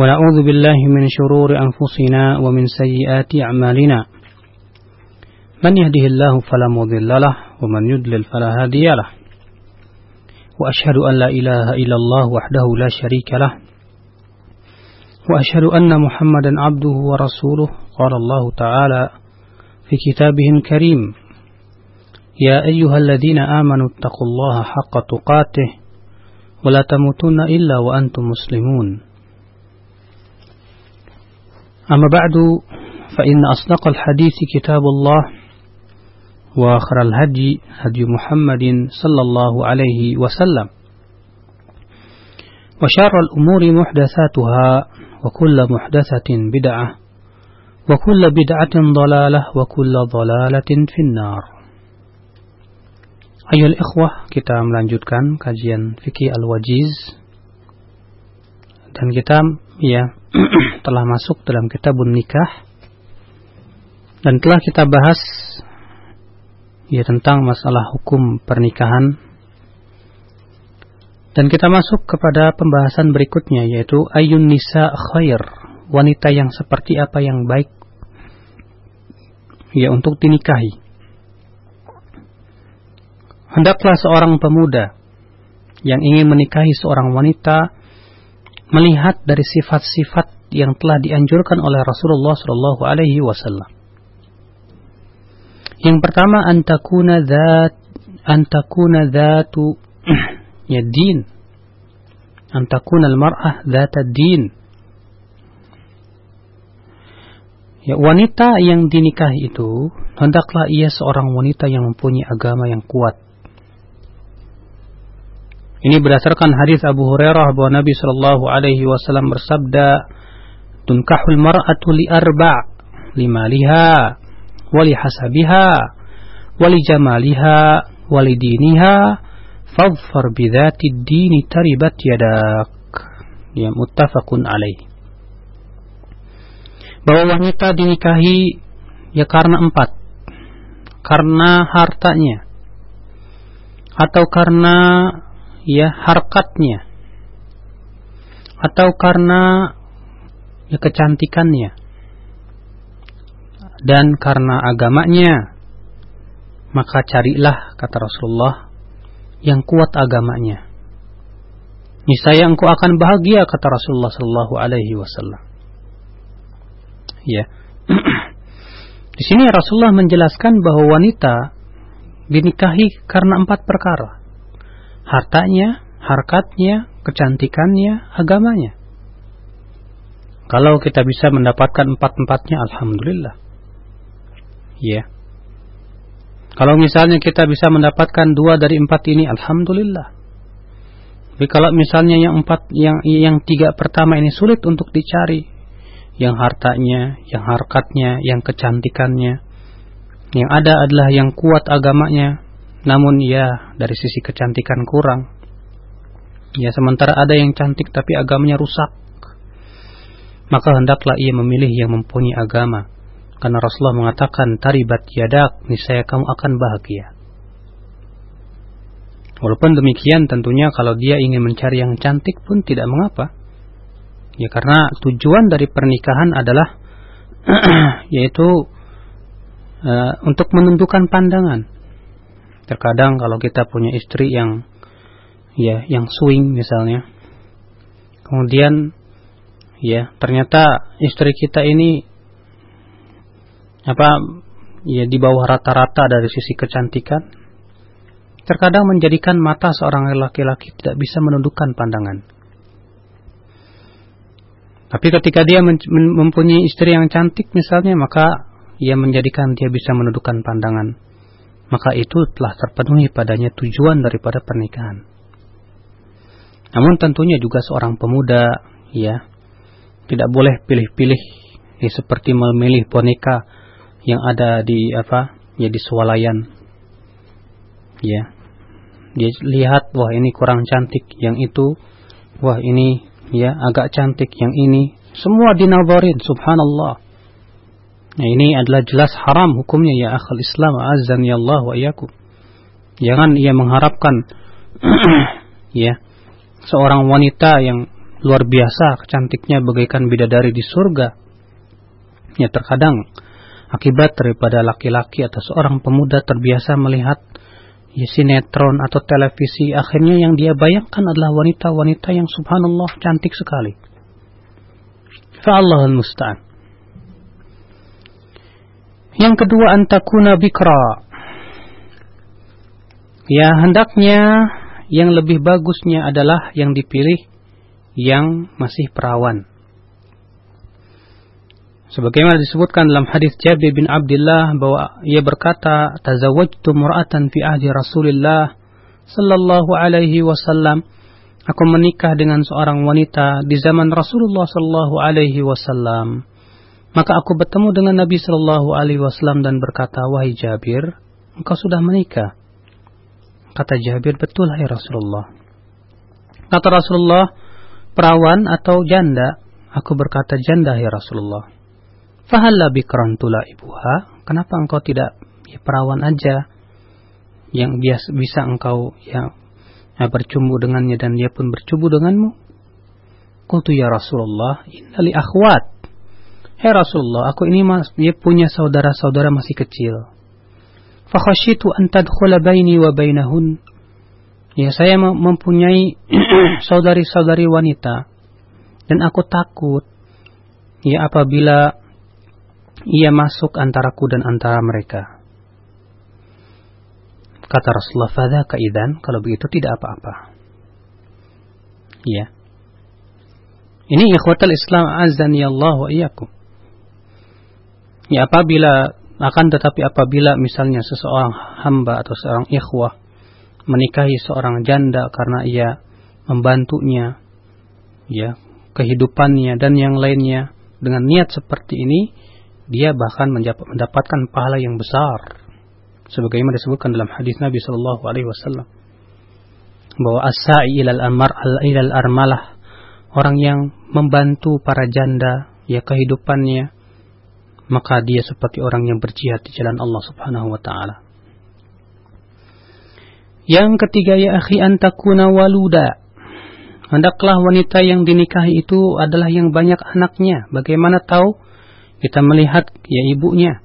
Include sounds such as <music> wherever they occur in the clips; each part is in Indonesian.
ونعوذ بالله من شرور أنفسنا ومن سيئات أعمالنا. من يهده الله فلا مضل له ومن يضلل فلا هادي له. وأشهد أن لا إله إلا الله وحده لا شريك له. وأشهد أن محمدا عبده ورسوله. قال الله تعالى في كتابه الكريم يا أيها الذين آمنوا اتقوا الله حق تقاته ولا تموتن إلا وأنتم مسلمون. أما بعد فإن أصدق الحديث كتاب الله وآخر الهدي هدي محمد صلى الله عليه وسلم. وشر الأمور محدثاتها وكل محدثة بدعة وكل بدعة ضلالة وكل ضلالة في النار. أيها الإخوة kita melanjutkan kajian fikih al-wajiz. Dan kita ya <clears throat> telah masuk dalam kitabun nikah. Dan telah kita bahas ya tentang masalah hukum pernikahan. Dan kita masuk kepada pembahasan berikutnya yaitu ayun nisa khair? Wanita yang seperti apa yang baik ya untuk dinikahi. Hendaklah seorang pemuda yang ingin menikahi seorang wanita melihat dari sifat-sifat yang telah dianjurkan oleh Rasulullah Shallallahu Alaihi Wasallam. Yang pertama antakuna zat antakuna zatu <clears throat> ya din antakuna al-mar'ah zata din Ya, wanita yang dinikahi itu hendaklah ia seorang wanita yang mempunyai agama yang kuat. Ini berdasarkan hadis Abu Hurairah bahwa Nabi Shallallahu Alaihi Wasallam bersabda, tunkahul mar'atu li arba' limaliha wali hasabiha wali jamaliha wali diniha fadfar bidzati dini taribat yadak. Ya muttafaqun alaih. Bahwa wanita dinikahi ya karena empat. Karena hartanya. Atau karena ya harkatnya. Atau karena ya kecantikannya. Dan karena agamanya. Maka carilah kata Rasulullah yang kuat agamanya. Niscaya engkau akan bahagia kata Rasulullah Shallallahu Alaihi Wasallam. Ya. <clears throat> Di sini Rasulullah menjelaskan bahwa wanita dinikahi karena empat perkara hartanya harkatnya kecantikannya agamanya kalau kita bisa mendapatkan empat-empatnya, alhamdulillah. Ya. Kalau misalnya kita bisa mendapatkan dua dari empat ini, alhamdulillah. Tapi kalau misalnya yang empat, yang yang tiga pertama ini sulit untuk dicari, yang hartanya, yang harkatnya, yang kecantikannya, yang ada adalah yang kuat agamanya, namun ya dari sisi kecantikan kurang. Ya sementara ada yang cantik tapi agamanya rusak maka hendaklah ia memilih yang mempunyai agama. Karena Rasulullah mengatakan, taribat yadak, niscaya kamu akan bahagia. Walaupun demikian tentunya kalau dia ingin mencari yang cantik pun tidak mengapa. Ya karena tujuan dari pernikahan adalah <clears throat> yaitu uh, untuk menentukan pandangan. Terkadang kalau kita punya istri yang ya yang swing misalnya, kemudian ya ternyata istri kita ini apa ya di bawah rata-rata dari sisi kecantikan terkadang menjadikan mata seorang laki-laki tidak bisa menundukkan pandangan. Tapi ketika dia mempunyai istri yang cantik misalnya maka ia menjadikan dia bisa menundukkan pandangan maka itu telah terpenuhi padanya tujuan daripada pernikahan. Namun tentunya juga seorang pemuda ya tidak boleh pilih-pilih ya, seperti memilih boneka yang ada di apa ya di swalayan. Ya dia lihat wah ini kurang cantik yang itu. Wah ini ya agak cantik yang ini. Semua dinawarin subhanallah nah ini adalah jelas haram hukumnya ya akhal Islam azan ya Allah wa iyakum jangan ia mengharapkan <clears throat> ya seorang wanita yang luar biasa cantiknya bagaikan bidadari di surga. Ya terkadang akibat daripada laki-laki atau seorang pemuda terbiasa melihat ya, sinetron atau televisi, akhirnya yang dia bayangkan adalah wanita-wanita yang subhanallah cantik sekali. Fa'allahul musta'an. Yang kedua antakuna bikra. Ya hendaknya yang lebih bagusnya adalah yang dipilih yang masih perawan. Sebagaimana disebutkan dalam hadis Jabir bin Abdullah bahwa ia berkata, "Tazawwajtu mur'atan fi ahdi Rasulillah sallallahu alaihi wasallam." Aku menikah dengan seorang wanita di zaman Rasulullah sallallahu alaihi wasallam. Maka aku bertemu dengan Nabi sallallahu alaihi wasallam dan berkata, "Wahai Jabir, engkau sudah menikah?" Kata Jabir, "Betul, hai Rasulullah." Kata Rasulullah, "Perawan atau janda?" Aku berkata, "Janda, ya Rasulullah." Fahalla bikran tula ibuha. Kenapa engkau tidak ya, perawan aja yang biasa bisa engkau ya, ya bercumbu dengannya dan dia pun bercumbu denganmu? Qultu ya Rasulullah, innali akhwat. Hei Rasulullah, aku ini mas, punya saudara-saudara masih kecil. Fakhashitu an tadkhula baini wa bainahun. Ya, saya mempunyai <clears throat> saudari-saudari wanita dan aku takut ya apabila ia masuk antaraku dan antara mereka. Kata Rasulullah, "Fadha kaidan, kalau begitu tidak apa-apa." Ya. Ini ikhwatal Islam azani Allah wa iyyakum. Ya apabila akan tetapi apabila misalnya seseorang hamba atau seorang ikhwah menikahi seorang janda karena ia membantunya ya kehidupannya dan yang lainnya dengan niat seperti ini dia bahkan mendapatkan pahala yang besar. Sebagaimana disebutkan dalam hadis Nabi Shallallahu alaihi wasallam. Bahwa as-sa'i ilal amar ilal armalah orang yang membantu para janda ya kehidupannya maka dia seperti orang yang berjihad di jalan Allah Subhanahu wa taala. Yang ketiga ya akhi antakuna waluda. Hendaklah wanita yang dinikahi itu adalah yang banyak anaknya. Bagaimana tahu? kita melihat ya ibunya.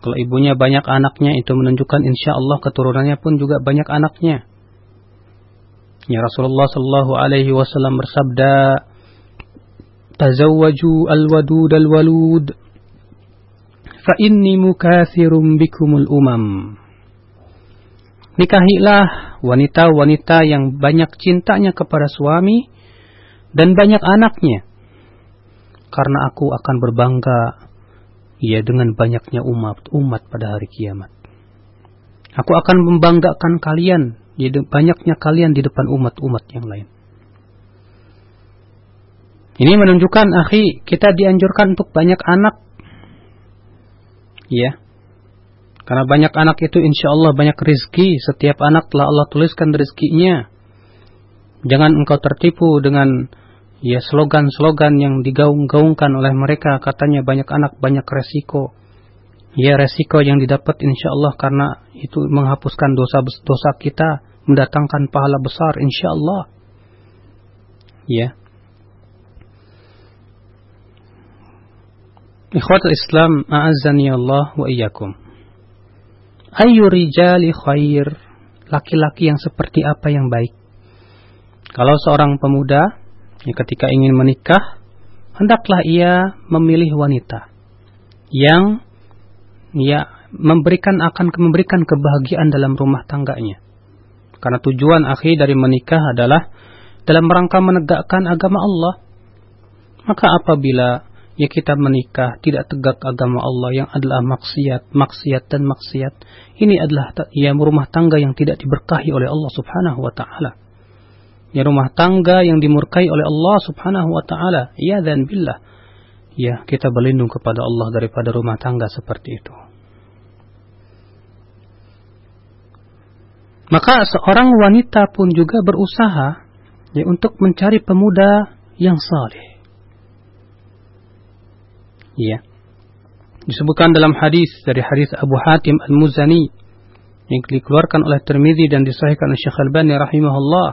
Kalau ibunya banyak anaknya itu menunjukkan insya Allah keturunannya pun juga banyak anaknya. Ya Rasulullah Shallallahu Alaihi Wasallam bersabda, "Tazawwaju al-wadud al-walud, fa inni mukathirum bikumul umam." Nikahilah wanita-wanita yang banyak cintanya kepada suami dan banyak anaknya karena aku akan berbangga ya dengan banyaknya umat umat pada hari kiamat. Aku akan membanggakan kalian ya banyaknya kalian di depan umat-umat yang lain. Ini menunjukkan akhi kita dianjurkan untuk banyak anak. Ya. Karena banyak anak itu insya Allah banyak rizki. Setiap anak telah Allah tuliskan rizkinya. Jangan engkau tertipu dengan ya slogan-slogan yang digaung-gaungkan oleh mereka katanya banyak anak banyak resiko ya resiko yang didapat insya Allah karena itu menghapuskan dosa-dosa kita mendatangkan pahala besar insya Allah ya Ikhwatul Islam a'azzani Allah wa iyyakum Ayu rijali khair laki-laki yang seperti apa yang baik kalau seorang pemuda ya, ketika ingin menikah, hendaklah ia memilih wanita yang ya memberikan akan memberikan kebahagiaan dalam rumah tangganya. Karena tujuan akhir dari menikah adalah dalam rangka menegakkan agama Allah. Maka apabila ya kita menikah tidak tegak agama Allah yang adalah maksiat, maksiat dan maksiat, ini adalah ya rumah tangga yang tidak diberkahi oleh Allah Subhanahu wa taala ya rumah tangga yang dimurkai oleh Allah Subhanahu wa taala. Ya dan billah. Ya, kita berlindung kepada Allah daripada rumah tangga seperti itu. Maka seorang wanita pun juga berusaha ya untuk mencari pemuda yang saleh. Ya. Disebutkan dalam hadis dari hadis Abu Hatim Al-Muzani yang dikeluarkan oleh Tirmidzi dan disahihkan oleh Syekh Al-Albani rahimahullah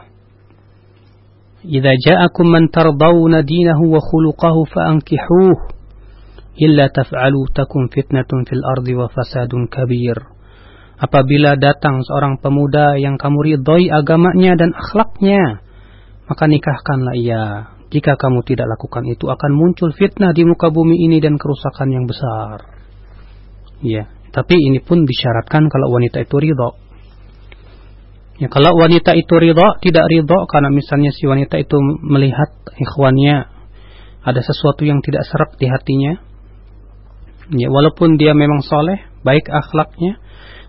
"Idza ja'akum man tardawna dinahu wa khuluquhu fa'ankihuhu illa taf'alu takun fitnatun fil ardi wa fasadun kabir." Apabila datang seorang pemuda yang kamu ridhoi agamanya dan akhlaknya, maka nikahkanlah ia. Jika kamu tidak lakukan itu akan muncul fitnah di muka bumi ini dan kerusakan yang besar. Ya, tapi ini pun disyaratkan kalau wanita itu ridho. Ya, kalau wanita itu ridho, tidak ridho karena misalnya si wanita itu melihat ikhwannya ada sesuatu yang tidak serap di hatinya. Ya, walaupun dia memang soleh, baik akhlaknya,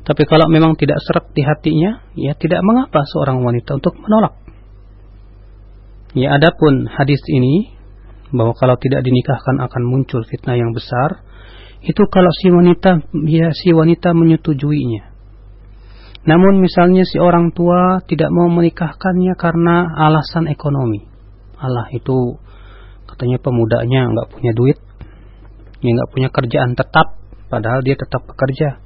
tapi kalau memang tidak serap di hatinya, ya tidak mengapa seorang wanita untuk menolak. Ya adapun hadis ini bahwa kalau tidak dinikahkan akan muncul fitnah yang besar, itu kalau si wanita ya si wanita menyetujuinya. Namun misalnya si orang tua tidak mau menikahkannya karena alasan ekonomi. Allah itu katanya pemudanya nggak punya duit, ya nggak punya kerjaan tetap, padahal dia tetap bekerja.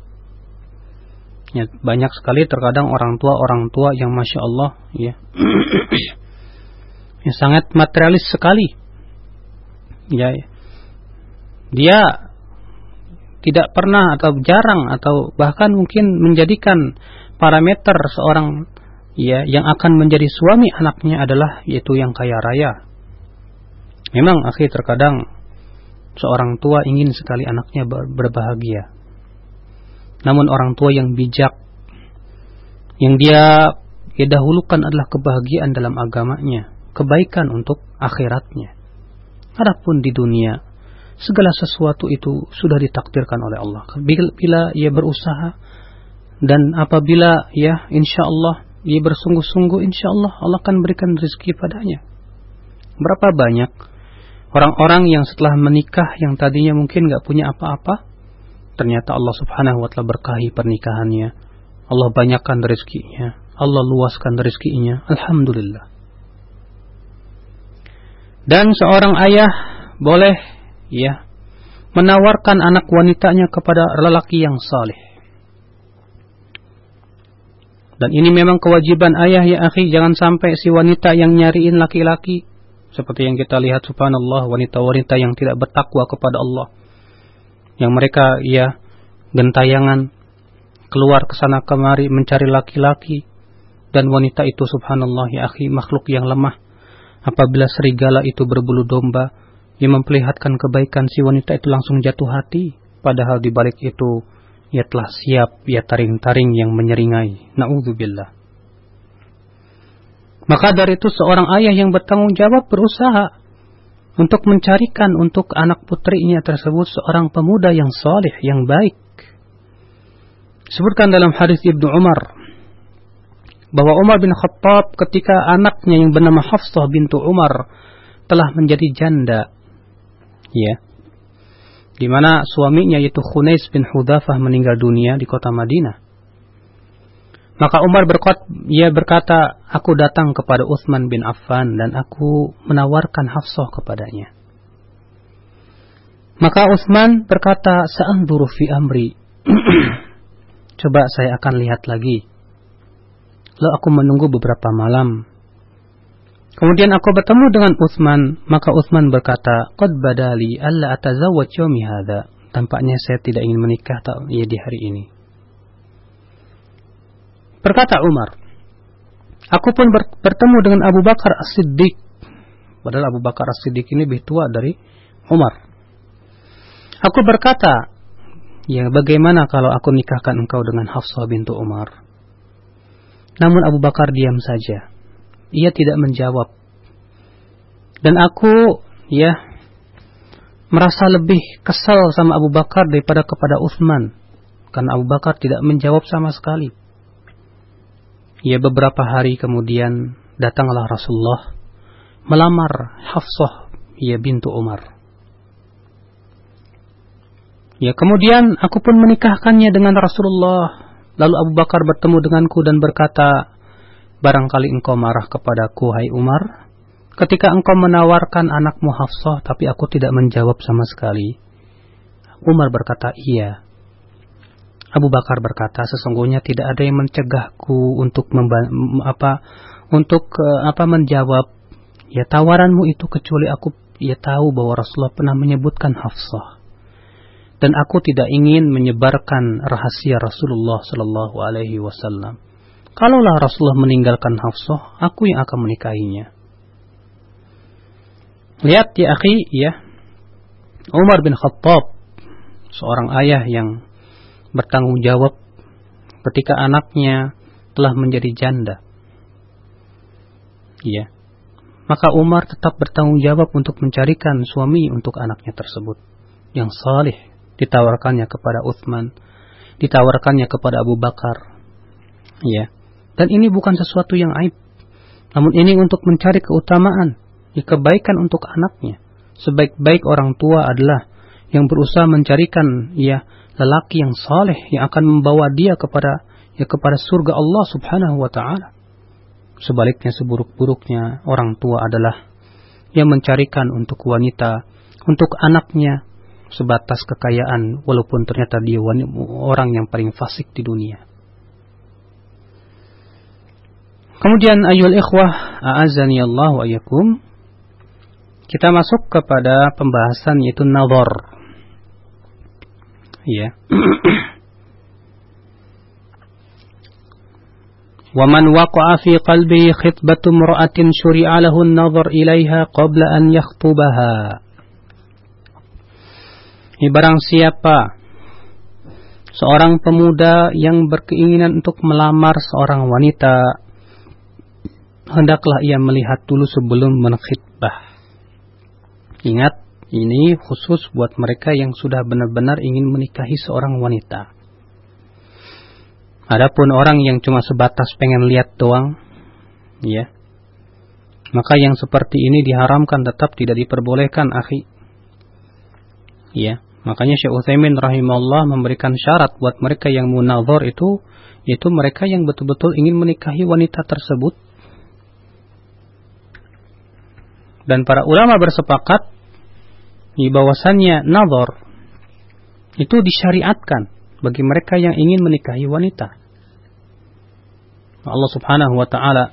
Ya, banyak sekali terkadang orang tua orang tua yang masya Allah ya <coughs> yang sangat materialis sekali. Ya, dia tidak pernah atau jarang atau bahkan mungkin menjadikan parameter seorang ya yang akan menjadi suami anaknya adalah yaitu yang kaya raya. Memang akhir terkadang seorang tua ingin sekali anaknya berbahagia. Namun orang tua yang bijak yang dia ya dahulukan adalah kebahagiaan dalam agamanya kebaikan untuk akhiratnya. Adapun di dunia, segala sesuatu itu sudah ditakdirkan oleh Allah. Bila, ia berusaha dan apabila ya insya Allah ia bersungguh-sungguh insya Allah Allah akan berikan rezeki padanya. Berapa banyak orang-orang yang setelah menikah yang tadinya mungkin nggak punya apa-apa, ternyata Allah Subhanahu Wa Taala berkahi pernikahannya. Allah banyakkan rezekinya, Allah luaskan rezekinya. Alhamdulillah. Dan seorang ayah boleh ya menawarkan anak wanitanya kepada lelaki yang saleh. Dan ini memang kewajiban ayah ya akhi, jangan sampai si wanita yang nyariin laki-laki seperti yang kita lihat subhanallah wanita-wanita yang tidak bertakwa kepada Allah. Yang mereka ya gentayangan keluar ke sana kemari mencari laki-laki dan wanita itu subhanallah ya akhi makhluk yang lemah Apabila serigala itu berbulu domba, yang memperlihatkan kebaikan si wanita itu langsung jatuh hati. Padahal di balik itu, ia telah siap, ia taring-taring yang menyeringai. Na'udzubillah. Maka dari itu seorang ayah yang bertanggung jawab berusaha untuk mencarikan untuk anak putrinya tersebut seorang pemuda yang soleh, yang baik. Sebutkan dalam hadis Ibnu Umar bahwa Umar bin Khattab ketika anaknya yang bernama Hafsah bintu Umar telah menjadi janda. Ya. Di mana suaminya yaitu Khunais bin Hudafah meninggal dunia di kota Madinah. Maka Umar berkata, ia berkata, aku datang kepada Uthman bin Affan dan aku menawarkan Hafsah kepadanya. Maka Uthman berkata, "Sa'anduru fi amri." <clears throat> Coba saya akan lihat lagi Lalu aku menunggu beberapa malam. Kemudian aku bertemu dengan Utsman, maka Utsman berkata, "Qad badali alla atazawwaj yawmi hadha." Tampaknya saya tidak ingin menikah tak ya di hari ini. Berkata Umar, Aku pun bertemu dengan Abu Bakar As-Siddiq. Padahal Abu Bakar As-Siddiq ini lebih tua dari Umar. Aku berkata, Ya bagaimana kalau aku nikahkan engkau dengan Hafsah bintu Umar? Namun Abu Bakar diam saja. Ia tidak menjawab. Dan aku ya merasa lebih kesal sama Abu Bakar daripada kepada Uthman. Karena Abu Bakar tidak menjawab sama sekali. Ya beberapa hari kemudian datanglah Rasulullah melamar Hafsah ya bintu Umar. Ya kemudian aku pun menikahkannya dengan Rasulullah Lalu Abu Bakar bertemu denganku dan berkata, Barangkali engkau marah kepadaku, hai Umar, ketika engkau menawarkan anakmu Hafsah, tapi aku tidak menjawab sama sekali. Umar berkata, iya. Abu Bakar berkata, sesungguhnya tidak ada yang mencegahku untuk apa untuk eh, apa menjawab ya tawaranmu itu kecuali aku ya tahu bahwa Rasulullah pernah menyebutkan Hafsah. Dan aku tidak ingin menyebarkan rahasia Rasulullah Sallallahu Alaihi Wasallam. Kalaulah Rasulullah meninggalkan Hafsah, aku yang akan menikahinya. Lihat ya akhi, ya. Umar bin Khattab, seorang ayah yang bertanggung jawab ketika anaknya telah menjadi janda. Ya. Maka Umar tetap bertanggung jawab untuk mencarikan suami untuk anaknya tersebut. Yang salih ditawarkannya kepada Uthman. Ditawarkannya kepada Abu Bakar. Ya. Dan ini bukan sesuatu yang aib. Namun ini untuk mencari keutamaan. Ya, kebaikan untuk anaknya. Sebaik-baik orang tua adalah yang berusaha mencarikan ya lelaki yang saleh yang akan membawa dia kepada ya kepada surga Allah Subhanahu wa taala. Sebaliknya seburuk-buruknya orang tua adalah yang mencarikan untuk wanita, untuk anaknya sebatas kekayaan walaupun ternyata dia orang yang paling fasik di dunia. Kemudian ayol ikhwah a'azani Allah wa ayakum kita masuk kepada pembahasan yaitu nazar. Ya. <clears throat> Wa man waqa'a fi qalbi khitbatu mar'atin syuri'a lahu an-nazar ilaiha qabla an yakhtubaha. Ini barang siapa seorang pemuda yang berkeinginan untuk melamar seorang wanita, hendaklah ia melihat dulu sebelum menkhitbah. Ingat, ini khusus buat mereka yang sudah benar-benar ingin menikahi seorang wanita. Adapun orang yang cuma sebatas pengen lihat doang, ya. Maka yang seperti ini diharamkan tetap tidak diperbolehkan, akhi. Ya makanya Syekh Utsaimin rahimahullah memberikan syarat buat mereka yang munazor itu, yaitu mereka yang betul-betul ingin menikahi wanita tersebut. Dan para ulama bersepakat di bahwasannya nazar itu disyariatkan bagi mereka yang ingin menikahi wanita. Allah Subhanahu wa taala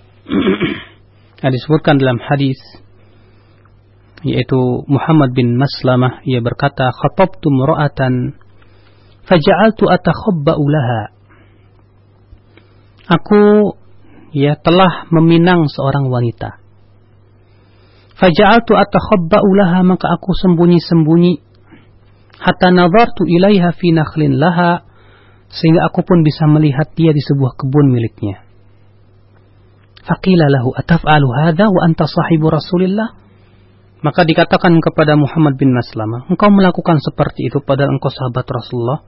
<clears throat> disebutkan dalam hadis yaitu Muhammad bin Maslamah ia berkata khatabtu mura'atan faja'altu atakhabba'u laha. Aku ya telah meminang seorang wanita. Faja'altu atakhabba'u laha maka aku sembunyi-sembunyi. Hatta nazartu ilaiha fi nakhlin laha sehingga aku pun bisa melihat dia di sebuah kebun miliknya. Faqila lahu ataf'alu hadha wa anta sahibu Rasulillah? Maka dikatakan kepada Muhammad bin Maslama, engkau melakukan seperti itu pada engkau sahabat Rasulullah?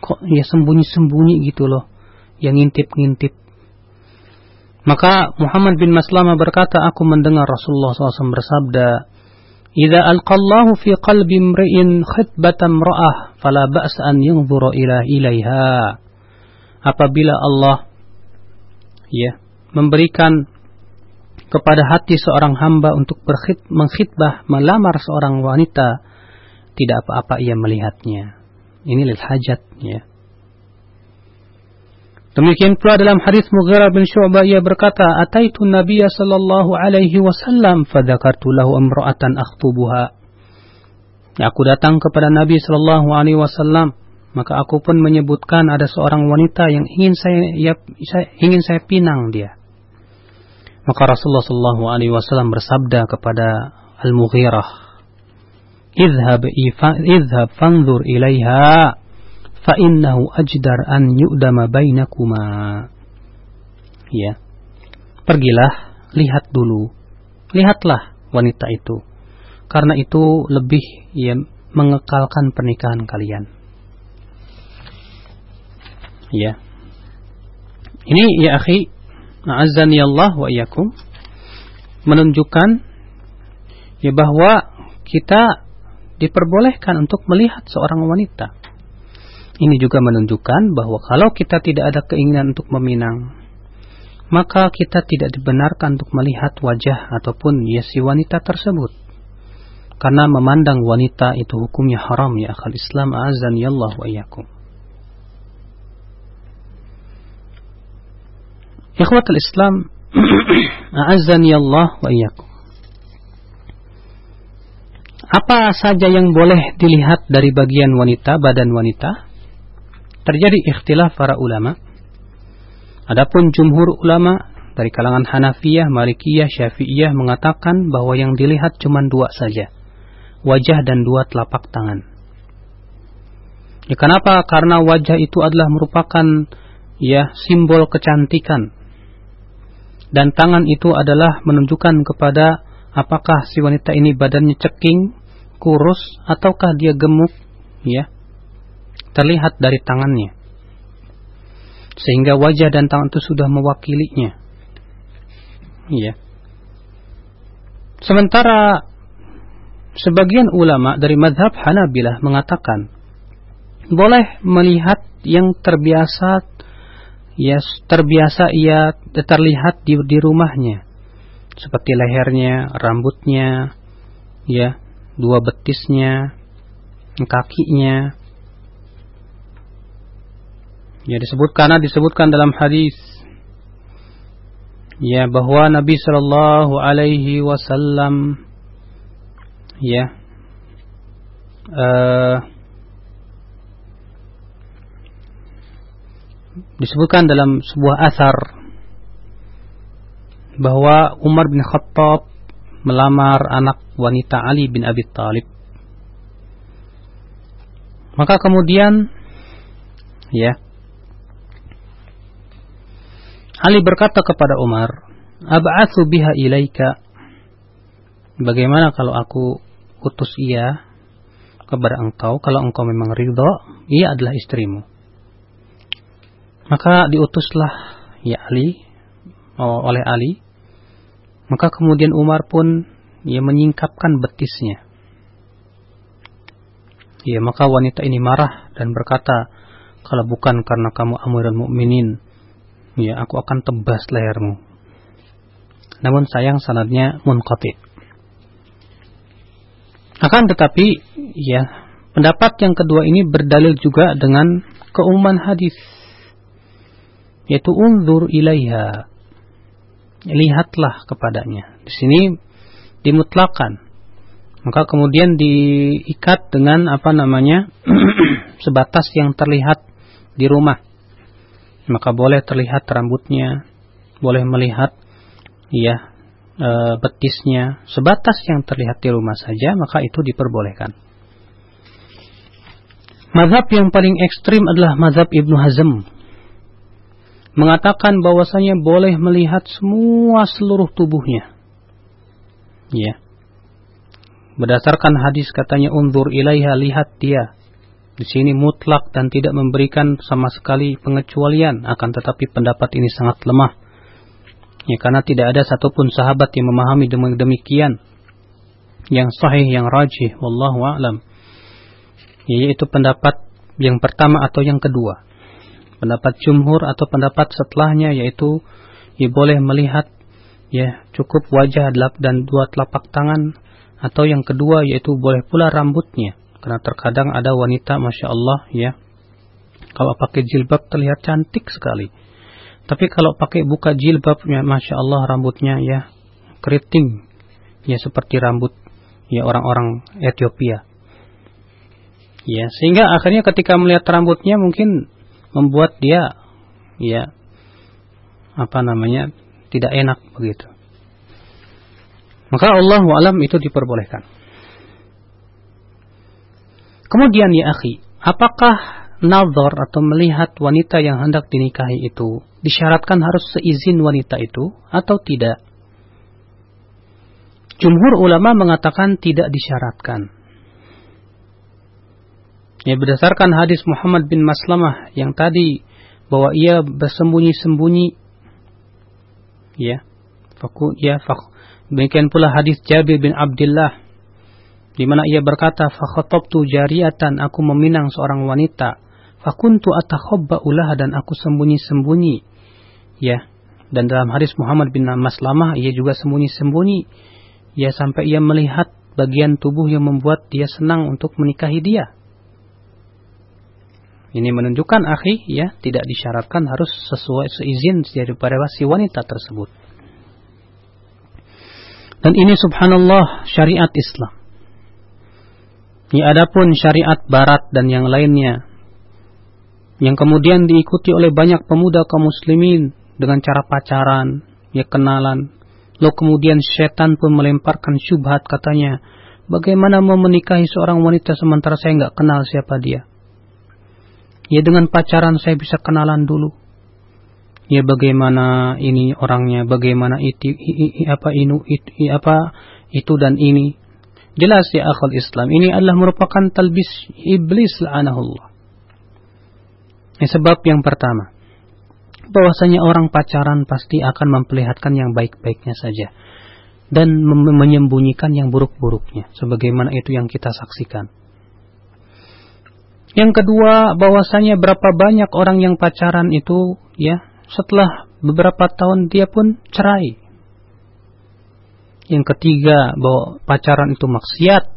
Kok ya sembunyi-sembunyi gitu loh, yang ngintip-ngintip. Maka Muhammad bin Maslama berkata, aku mendengar Rasulullah SAW bersabda, "Idza alqallahu fi qalbi imri'in khitbatan ra'ah, fala an yanzura ila ilaiha." Apabila Allah ya memberikan kepada hati seorang hamba untuk berkhid, mengkhidbah, melamar seorang wanita, tidak apa-apa ia melihatnya. Ini lil hajat, ya. Demikian pula dalam hadis Mughirah bin Syu'bah ia berkata, "Ataitu Nabiy sallallahu alaihi wasallam fadzakartu lahu imra'atan akhtubuha." Aku datang kepada Nabi sallallahu alaihi wasallam, maka aku pun menyebutkan ada seorang wanita yang ingin saya, ya, saya ingin saya pinang dia. Maka Rasulullah Shallallahu Alaihi Wasallam bersabda kepada Al-Mughirah, "Idhab idhab fanzur ilaiha, fa innahu ajdar an yu'dama bainakuma." Ya, pergilah, lihat dulu, lihatlah wanita itu, karena itu lebih ya, mengekalkan pernikahan kalian. Ya, ini ya akhi A'azzani Allah wa iyakum menunjukkan ya bahwa kita diperbolehkan untuk melihat seorang wanita. Ini juga menunjukkan bahwa kalau kita tidak ada keinginan untuk meminang, maka kita tidak dibenarkan untuk melihat wajah ataupun ya si wanita tersebut. Karena memandang wanita itu hukumnya haram ya akal Islam azan ya Allah wa iyakum. Ikhwatul Islam, <clears throat> a'azzani Allah wa iyyakum. Apa saja yang boleh dilihat dari bagian wanita, badan wanita? Terjadi ikhtilaf para ulama. Adapun jumhur ulama dari kalangan Hanafiyah, Malikiyah, Syafi'iyah mengatakan bahwa yang dilihat cuma dua saja. Wajah dan dua telapak tangan. Ya, kenapa? Karena wajah itu adalah merupakan ya simbol kecantikan. Dan tangan itu adalah menunjukkan kepada apakah si wanita ini badannya ceking, kurus ataukah dia gemuk, ya. Terlihat dari tangannya. Sehingga wajah dan tangan itu sudah mewakilinya. Ya. Sementara sebagian ulama dari madhab Hanabilah mengatakan boleh melihat yang terbiasa ya terbiasa ia terlihat di, di rumahnya seperti lehernya, rambutnya, ya, dua betisnya, kakinya. Ya disebut karena disebutkan dalam hadis ya bahwa Nabi Shallallahu Alaihi Wasallam ya uh, disebutkan dalam sebuah asar bahwa Umar bin Khattab melamar anak wanita Ali bin Abi Thalib. Maka kemudian ya Ali berkata kepada Umar, "Ab'atsu biha ilaika." Bagaimana kalau aku utus ia kepada engkau kalau engkau memang ridho, ia adalah istrimu. Maka diutuslah ya Ali oh, oleh Ali. Maka kemudian Umar pun ya menyingkapkan betisnya. Ya, maka wanita ini marah dan berkata, "Kalau bukan karena kamu Amirul Mukminin, ya aku akan tebas lehermu." Namun sayang sanadnya munqati. Akan tetapi ya, pendapat yang kedua ini berdalil juga dengan keumuman hadis yaitu unzur ilaiha. Lihatlah kepadanya. Di sini dimutlakan. Maka kemudian diikat dengan apa namanya? <clears throat> Sebatas yang terlihat di rumah. Maka boleh terlihat rambutnya boleh melihat ya e, betisnya. Sebatas yang terlihat di rumah saja maka itu diperbolehkan. Mazhab yang paling ekstrim adalah mazhab Ibnu Hazm mengatakan bahwasanya boleh melihat semua seluruh tubuhnya. Ya. Berdasarkan hadis katanya undur ilaiha lihat dia. Di sini mutlak dan tidak memberikan sama sekali pengecualian akan tetapi pendapat ini sangat lemah. Ya karena tidak ada satupun sahabat yang memahami demikian. Yang sahih yang rajih wallahu a'lam. Yaitu pendapat yang pertama atau yang kedua pendapat jumhur atau pendapat setelahnya yaitu ya boleh melihat ya cukup wajah dan dua telapak tangan atau yang kedua yaitu boleh pula rambutnya karena terkadang ada wanita masya Allah ya kalau pakai jilbab terlihat cantik sekali. Tapi kalau pakai buka jilbab ya masya Allah rambutnya ya keriting ya seperti rambut ya orang-orang Ethiopia. Ya sehingga akhirnya ketika melihat rambutnya mungkin membuat dia ya apa namanya tidak enak begitu. Maka Allah alam itu diperbolehkan. Kemudian ya akhi, apakah nazar atau melihat wanita yang hendak dinikahi itu disyaratkan harus seizin wanita itu atau tidak? Jumhur ulama mengatakan tidak disyaratkan. Ya berdasarkan hadis Muhammad bin Maslamah yang tadi bahwa ia bersembunyi-sembunyi. Ya faku ya fak. Demikian pula hadis Jabir bin Abdullah di mana ia berkata fakhatabtu jariatan aku meminang seorang wanita. Fakuntu atakhabba ulah dan aku sembunyi-sembunyi. Ya dan dalam hadis Muhammad bin Maslamah ia juga sembunyi-sembunyi. Ya sampai ia melihat bagian tubuh yang membuat dia senang untuk menikahi dia ini menunjukkan akhi ya tidak disyaratkan harus sesuai seizin daripada si wanita tersebut. Dan ini subhanallah syariat Islam. Ya adapun syariat barat dan yang lainnya yang kemudian diikuti oleh banyak pemuda kaum muslimin dengan cara pacaran, ya kenalan. Lalu kemudian setan pun melemparkan syubhat katanya, bagaimana mau menikahi seorang wanita sementara saya nggak kenal siapa dia? Ya dengan pacaran saya bisa kenalan dulu. Ya bagaimana ini orangnya, bagaimana itu apa inu itu apa itu dan ini. Jelas ya akal Islam ini adalah merupakan talbis iblis la'anahullah. Ini sebab yang pertama. Bahwasanya orang pacaran pasti akan memperlihatkan yang baik-baiknya saja dan menyembunyikan yang buruk-buruknya sebagaimana itu yang kita saksikan. Yang kedua, bahwasanya berapa banyak orang yang pacaran itu ya, setelah beberapa tahun dia pun cerai. Yang ketiga, bahwa pacaran itu maksiat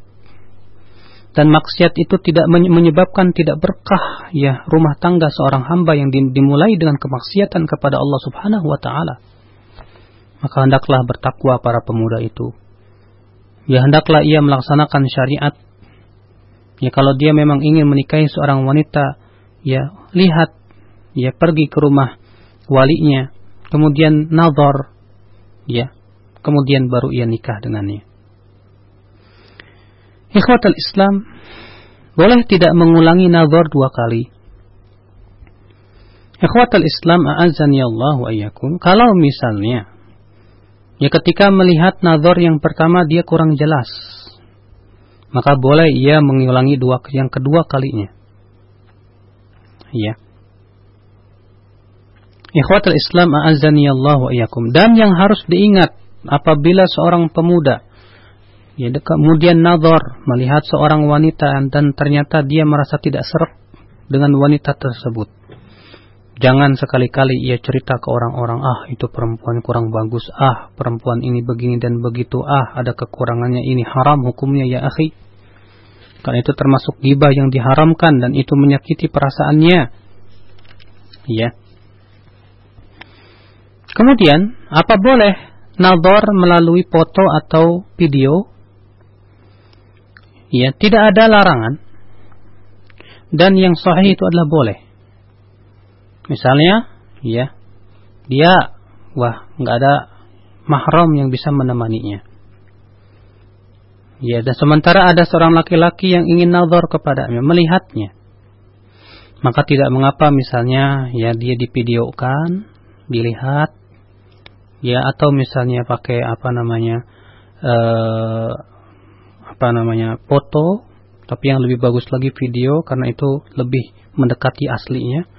dan maksiat itu tidak menyebabkan tidak berkah ya rumah tangga seorang hamba yang dimulai dengan kemaksiatan kepada Allah Subhanahu wa taala. Maka hendaklah bertakwa para pemuda itu. Ya hendaklah ia melaksanakan syariat Ya kalau dia memang ingin menikahi seorang wanita, ya lihat, ya pergi ke rumah walinya, kemudian nazar, ya, kemudian baru ia nikah dengannya. Ikhwatul Islam, boleh tidak mengulangi nazar dua kali. Ikhwatul Islam a'azani Allah wa. Kalau misalnya, ya ketika melihat nazar yang pertama dia kurang jelas, maka boleh ia mengulangi dua yang kedua kalinya. Ya. Ikhwatul Islam a'azzani Allah wa iyyakum. Dan yang harus diingat apabila seorang pemuda ya kemudian nazar melihat seorang wanita dan ternyata dia merasa tidak seret dengan wanita tersebut. Jangan sekali-kali ia cerita ke orang-orang, ah itu perempuan kurang bagus, ah perempuan ini begini dan begitu, ah ada kekurangannya ini haram hukumnya ya akhi. Karena itu termasuk gibah yang diharamkan dan itu menyakiti perasaannya. Ya. Kemudian, apa boleh nador melalui foto atau video? Ya, tidak ada larangan. Dan yang sahih itu adalah boleh. Misalnya, ya, dia wah nggak ada mahram yang bisa menemaninya. Ya, dan sementara ada seorang laki-laki yang ingin nazar kepadanya, melihatnya. Maka tidak mengapa misalnya ya dia divideokan, dilihat, ya atau misalnya pakai apa namanya eh, apa namanya foto, tapi yang lebih bagus lagi video karena itu lebih mendekati aslinya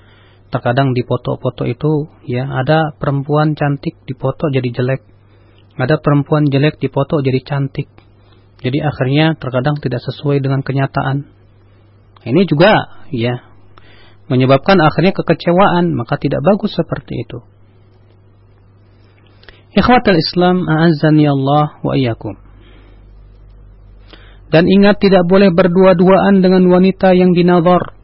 terkadang di foto-foto itu ya ada perempuan cantik di foto jadi jelek. Ada perempuan jelek di foto jadi cantik. Jadi akhirnya terkadang tidak sesuai dengan kenyataan. Ini juga ya menyebabkan akhirnya kekecewaan maka tidak bagus seperti itu. Ikhwatul Islam a'azzani Allah wa iyyakum. Dan ingat tidak boleh berdua-duaan dengan wanita yang dinazar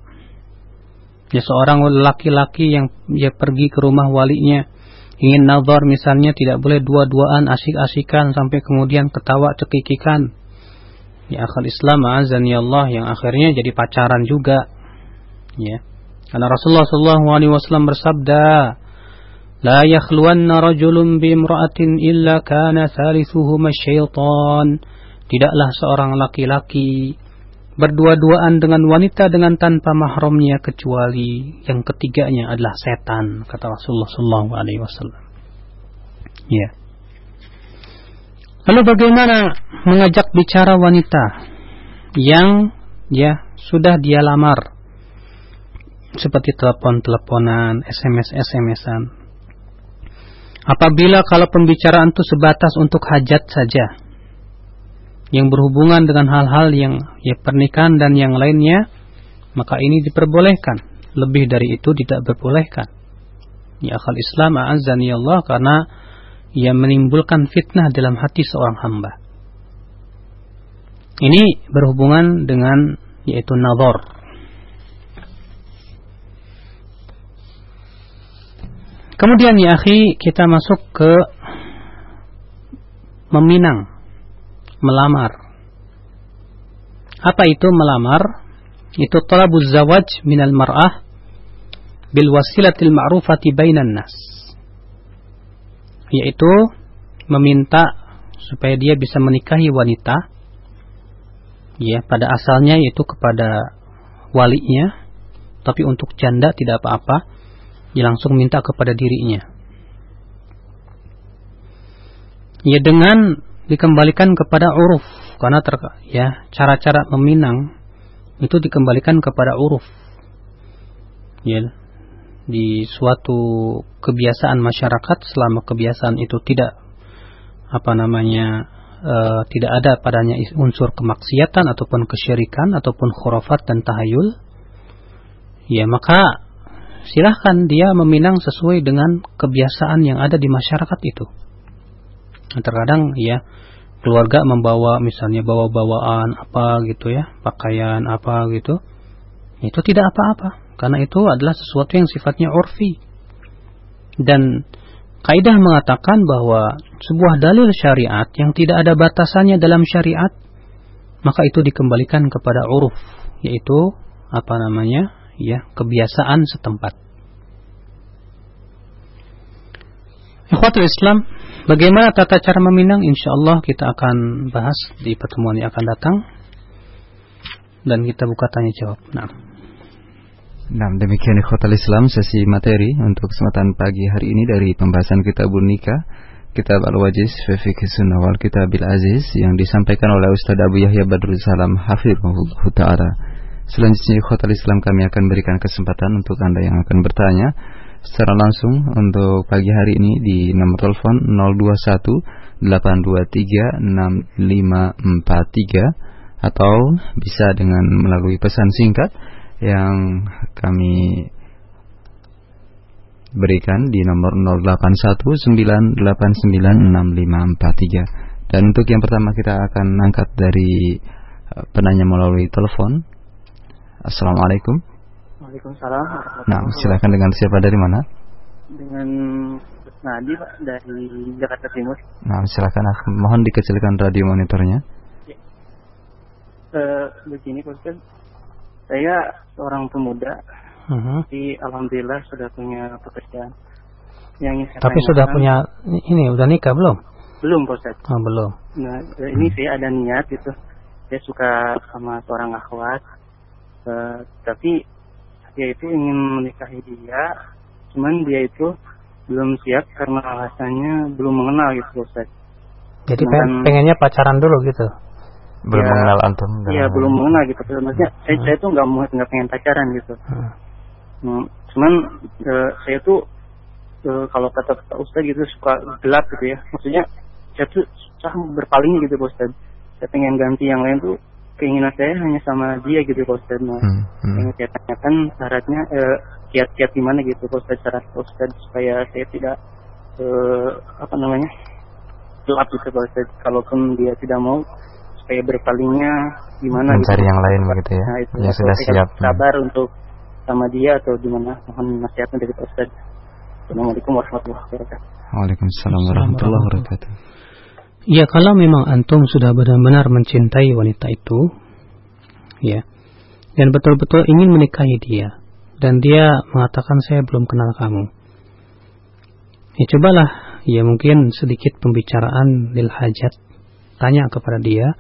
Ya seorang laki-laki yang ya pergi ke rumah walinya ingin nazar misalnya tidak boleh dua-duaan asik-asikan sampai kemudian ketawa cekikikan. Ya akal Islam azan Allah yang akhirnya jadi pacaran juga. Ya. Karena Rasulullah sallallahu alaihi wasallam bersabda, "La yakhluwanna rajulun bi imra'atin illa kana thalithuhuma syaitan." Tidaklah seorang laki-laki berdua-duaan dengan wanita dengan tanpa mahramnya kecuali yang ketiganya adalah setan kata Rasulullah Sallallahu Alaihi Wasallam. Ya. Lalu bagaimana mengajak bicara wanita yang ya sudah dia lamar seperti telepon-teleponan, SMS-SMSan. Apabila kalau pembicaraan itu sebatas untuk hajat saja, yang berhubungan dengan hal-hal yang ya pernikahan dan yang lainnya, maka ini diperbolehkan. Lebih dari itu tidak diperbolehkan. Ya akal Islam a'azzani Allah karena ia menimbulkan fitnah dalam hati seorang hamba. Ini berhubungan dengan yaitu nazar. Kemudian ya akhi kita masuk ke meminang melamar. Apa itu melamar? Itu talabuz zawaj minal mar'ah bil wasilatil ma'rufati bainan nas. Yaitu meminta supaya dia bisa menikahi wanita ya pada asalnya yaitu kepada walinya tapi untuk janda tidak apa-apa dia langsung minta kepada dirinya ya dengan dikembalikan kepada uruf. Karena ter, ya cara-cara meminang itu dikembalikan kepada uruf. Ya di suatu kebiasaan masyarakat selama kebiasaan itu tidak apa namanya e, tidak ada padanya unsur kemaksiatan ataupun kesyirikan ataupun khurafat dan tahayul ya maka silahkan dia meminang sesuai dengan kebiasaan yang ada di masyarakat itu terkadang ya keluarga membawa misalnya bawa bawaan apa gitu ya pakaian apa gitu itu tidak apa-apa karena itu adalah sesuatu yang sifatnya urfi. Dan kaidah mengatakan bahwa sebuah dalil syariat yang tidak ada batasannya dalam syariat, maka itu dikembalikan kepada uruf, yaitu apa namanya? ya, kebiasaan setempat. Ikhwatul Islam, bagaimana tata cara meminang? Insya Allah kita akan bahas di pertemuan yang akan datang. Dan kita buka tanya jawab. Nah. Nah, demikian ikhwatal Islam sesi materi untuk kesempatan pagi hari ini dari pembahasan kitabun nikah Kitab Al-Wajiz Fiqh Sunnah wal Kitabil Aziz yang disampaikan oleh Ustaz Abu Yahya Badrul Salam Hafizahullah Ta'ala. Selanjutnya ikhwatal Islam kami akan berikan kesempatan untuk Anda yang akan bertanya secara langsung untuk pagi hari ini di nomor telepon 021 823 6543 atau bisa dengan melalui pesan singkat yang kami berikan di nomor 0819896543 dan untuk yang pertama kita akan angkat dari eh, penanya melalui telepon. Assalamualaikum Waalaikumsalam Nah silakan dengan siapa dari mana dengan Nadi Pak dari Jakarta Timur Nah silakan mohon dikecilkan radio monitornya ya. Uh, begini Pak saya seorang pemuda, uh-huh. di alhamdulillah sudah punya pekerjaan. Yang Tapi sudah punya ini udah nikah belum? Belum, Ustaz. Oh, belum. Nah, ini hmm. saya ada niat gitu. Saya suka sama seorang akhwat. Uh, tapi dia itu ingin menikahi dia, cuman dia itu belum siap karena alasannya belum mengenal gitu, Ustaz. Jadi Cuman, pengennya pacaran dulu gitu? belum ya, mengenal antum iya belum mengenal gitu maksudnya hmm. saya saya tuh nggak mau nggak pengen pacaran gitu hmm. Hmm, cuman uh, saya tuh uh, kalau kata kata ustad gitu suka gelap gitu ya maksudnya saya tuh susah berpaling gitu ustad saya pengen ganti yang lain tuh keinginan saya hanya sama dia gitu ustad nah hmm. Hmm. yang saya tanyakan syaratnya uh, kiat-kiat gimana gitu ustad syarat ustad supaya saya tidak uh, apa namanya gelap gitu ustad kalaupun dia tidak mau supaya berpalingnya gimana mencari gitu. yang lain begitu ya nah, itu yang sudah siap sabar hmm. untuk sama dia atau gimana mohon nasihatnya dari Pak Ustaz Assalamualaikum warahmatullahi wabarakatuh Waalaikumsalam warahmatullahi wabarakatuh Ya kalau memang antum sudah benar-benar mencintai wanita itu ya dan betul-betul ingin menikahi dia dan dia mengatakan saya belum kenal kamu ya cobalah ya mungkin sedikit pembicaraan lil hajat tanya kepada dia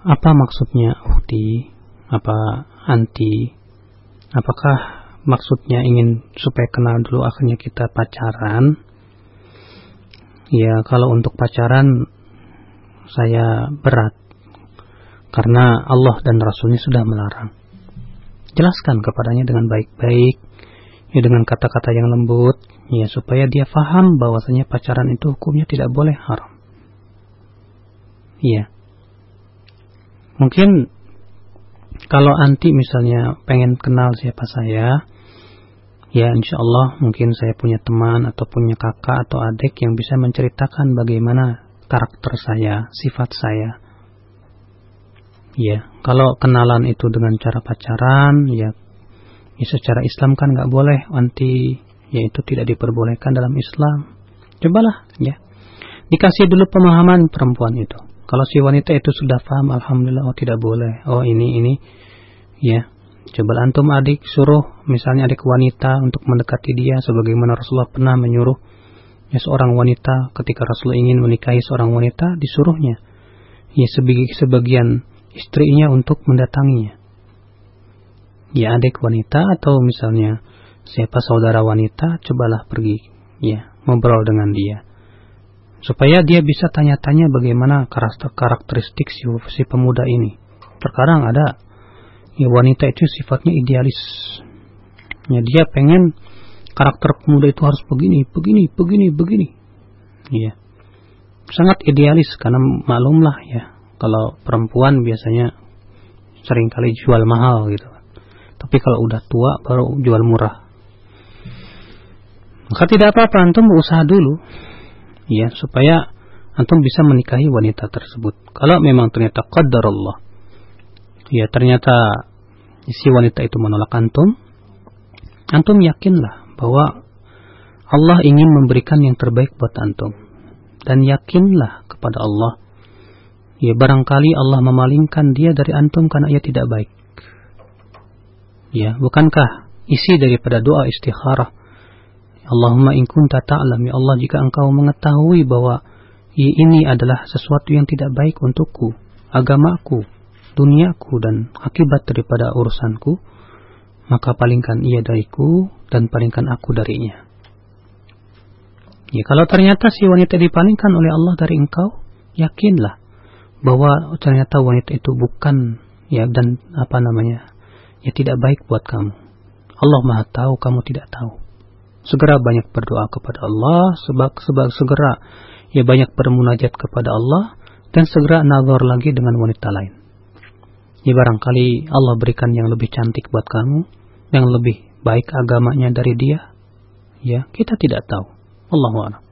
apa maksudnya ukti? Apa anti? Apakah maksudnya ingin supaya kenal dulu akhirnya kita pacaran? Ya, kalau untuk pacaran saya berat karena Allah dan Rasulnya sudah melarang. Jelaskan kepadanya dengan baik-baik, ya dengan kata-kata yang lembut, ya supaya dia faham bahwasanya pacaran itu hukumnya tidak boleh haram. Iya. Mungkin kalau anti misalnya pengen kenal siapa saya, ya insya Allah mungkin saya punya teman atau punya kakak atau adik yang bisa menceritakan bagaimana karakter saya, sifat saya. Ya, kalau kenalan itu dengan cara pacaran, ya, ya secara Islam kan nggak boleh anti, yaitu tidak diperbolehkan dalam Islam. Cobalah, ya, dikasih dulu pemahaman perempuan itu Kalau si wanita itu sudah paham, alhamdulillah, oh tidak boleh. Oh ini ini, ya. Coba antum adik suruh, misalnya adik wanita untuk mendekati dia, sebagaimana Rasulullah pernah menyuruh. Ya seorang wanita ketika Rasulullah ingin menikahi seorang wanita disuruhnya. Ya sebagian istrinya untuk mendatanginya. Ya adik wanita atau misalnya siapa saudara wanita cobalah pergi ya ngobrol dengan dia. Supaya dia bisa tanya-tanya bagaimana karakteristik si, si pemuda ini. Terkadang ada ya wanita itu sifatnya idealis ya dia pengen karakter pemuda itu harus begini begini begini begini ya sangat idealis karena maklumlah ya kalau perempuan biasanya sering kali jual mahal gitu tapi kalau udah tua baru jual murah. Maka tidak apa-apa antum berusaha dulu. Ya, supaya antum bisa menikahi wanita tersebut. Kalau memang ternyata qadar Allah. Ya, ternyata si wanita itu menolak antum. Antum yakinlah bahwa Allah ingin memberikan yang terbaik buat antum. Dan yakinlah kepada Allah. Ya barangkali Allah memalingkan dia dari antum karena ia tidak baik. Ya, bukankah isi daripada doa istikharah? Allahumma in kunta ta'lam ya Allah jika engkau mengetahui bahwa ini adalah sesuatu yang tidak baik untukku, agamaku, duniaku dan akibat daripada urusanku, maka palingkan ia dariku dan palingkan aku darinya. Ya, kalau ternyata si wanita dipalingkan oleh Allah dari engkau, yakinlah bahwa ternyata wanita itu bukan ya dan apa namanya ya tidak baik buat kamu. Allah Maha tahu, kamu tidak tahu. Segera banyak berdoa kepada Allah, sebab sebab segera ya banyak bermunajat kepada Allah dan segera nazar lagi dengan wanita lain. Ya barangkali Allah berikan yang lebih cantik buat kamu, yang lebih baik agamanya dari dia. Ya, kita tidak tahu. Allah a'lam.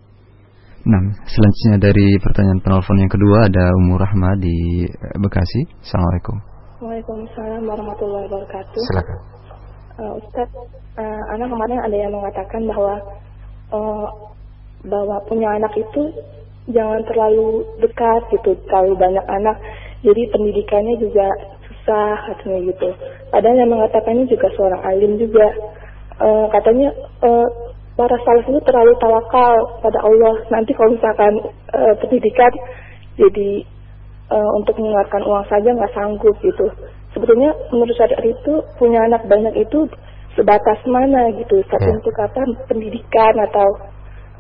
Nah, selanjutnya dari pertanyaan penelpon yang kedua ada Umur Rahma di Bekasi. Assalamualaikum. Waalaikumsalam warahmatullahi wabarakatuh. Silakan. Uh, Ustaz, uh, anak kemarin ada yang mengatakan bahwa uh, bahwa punya anak itu jangan terlalu dekat gitu, terlalu banyak anak. Jadi pendidikannya juga susah katanya gitu. Padahal yang mengatakannya juga seorang alim juga. Uh, katanya uh, para salaf itu terlalu tawakal pada Allah. Nanti kalau misalkan uh, pendidikan jadi uh, untuk mengeluarkan uang saja nggak sanggup gitu. Sebetulnya menurut syariat itu punya anak banyak itu sebatas mana gitu, Ustaz, ya. untuk apa pendidikan atau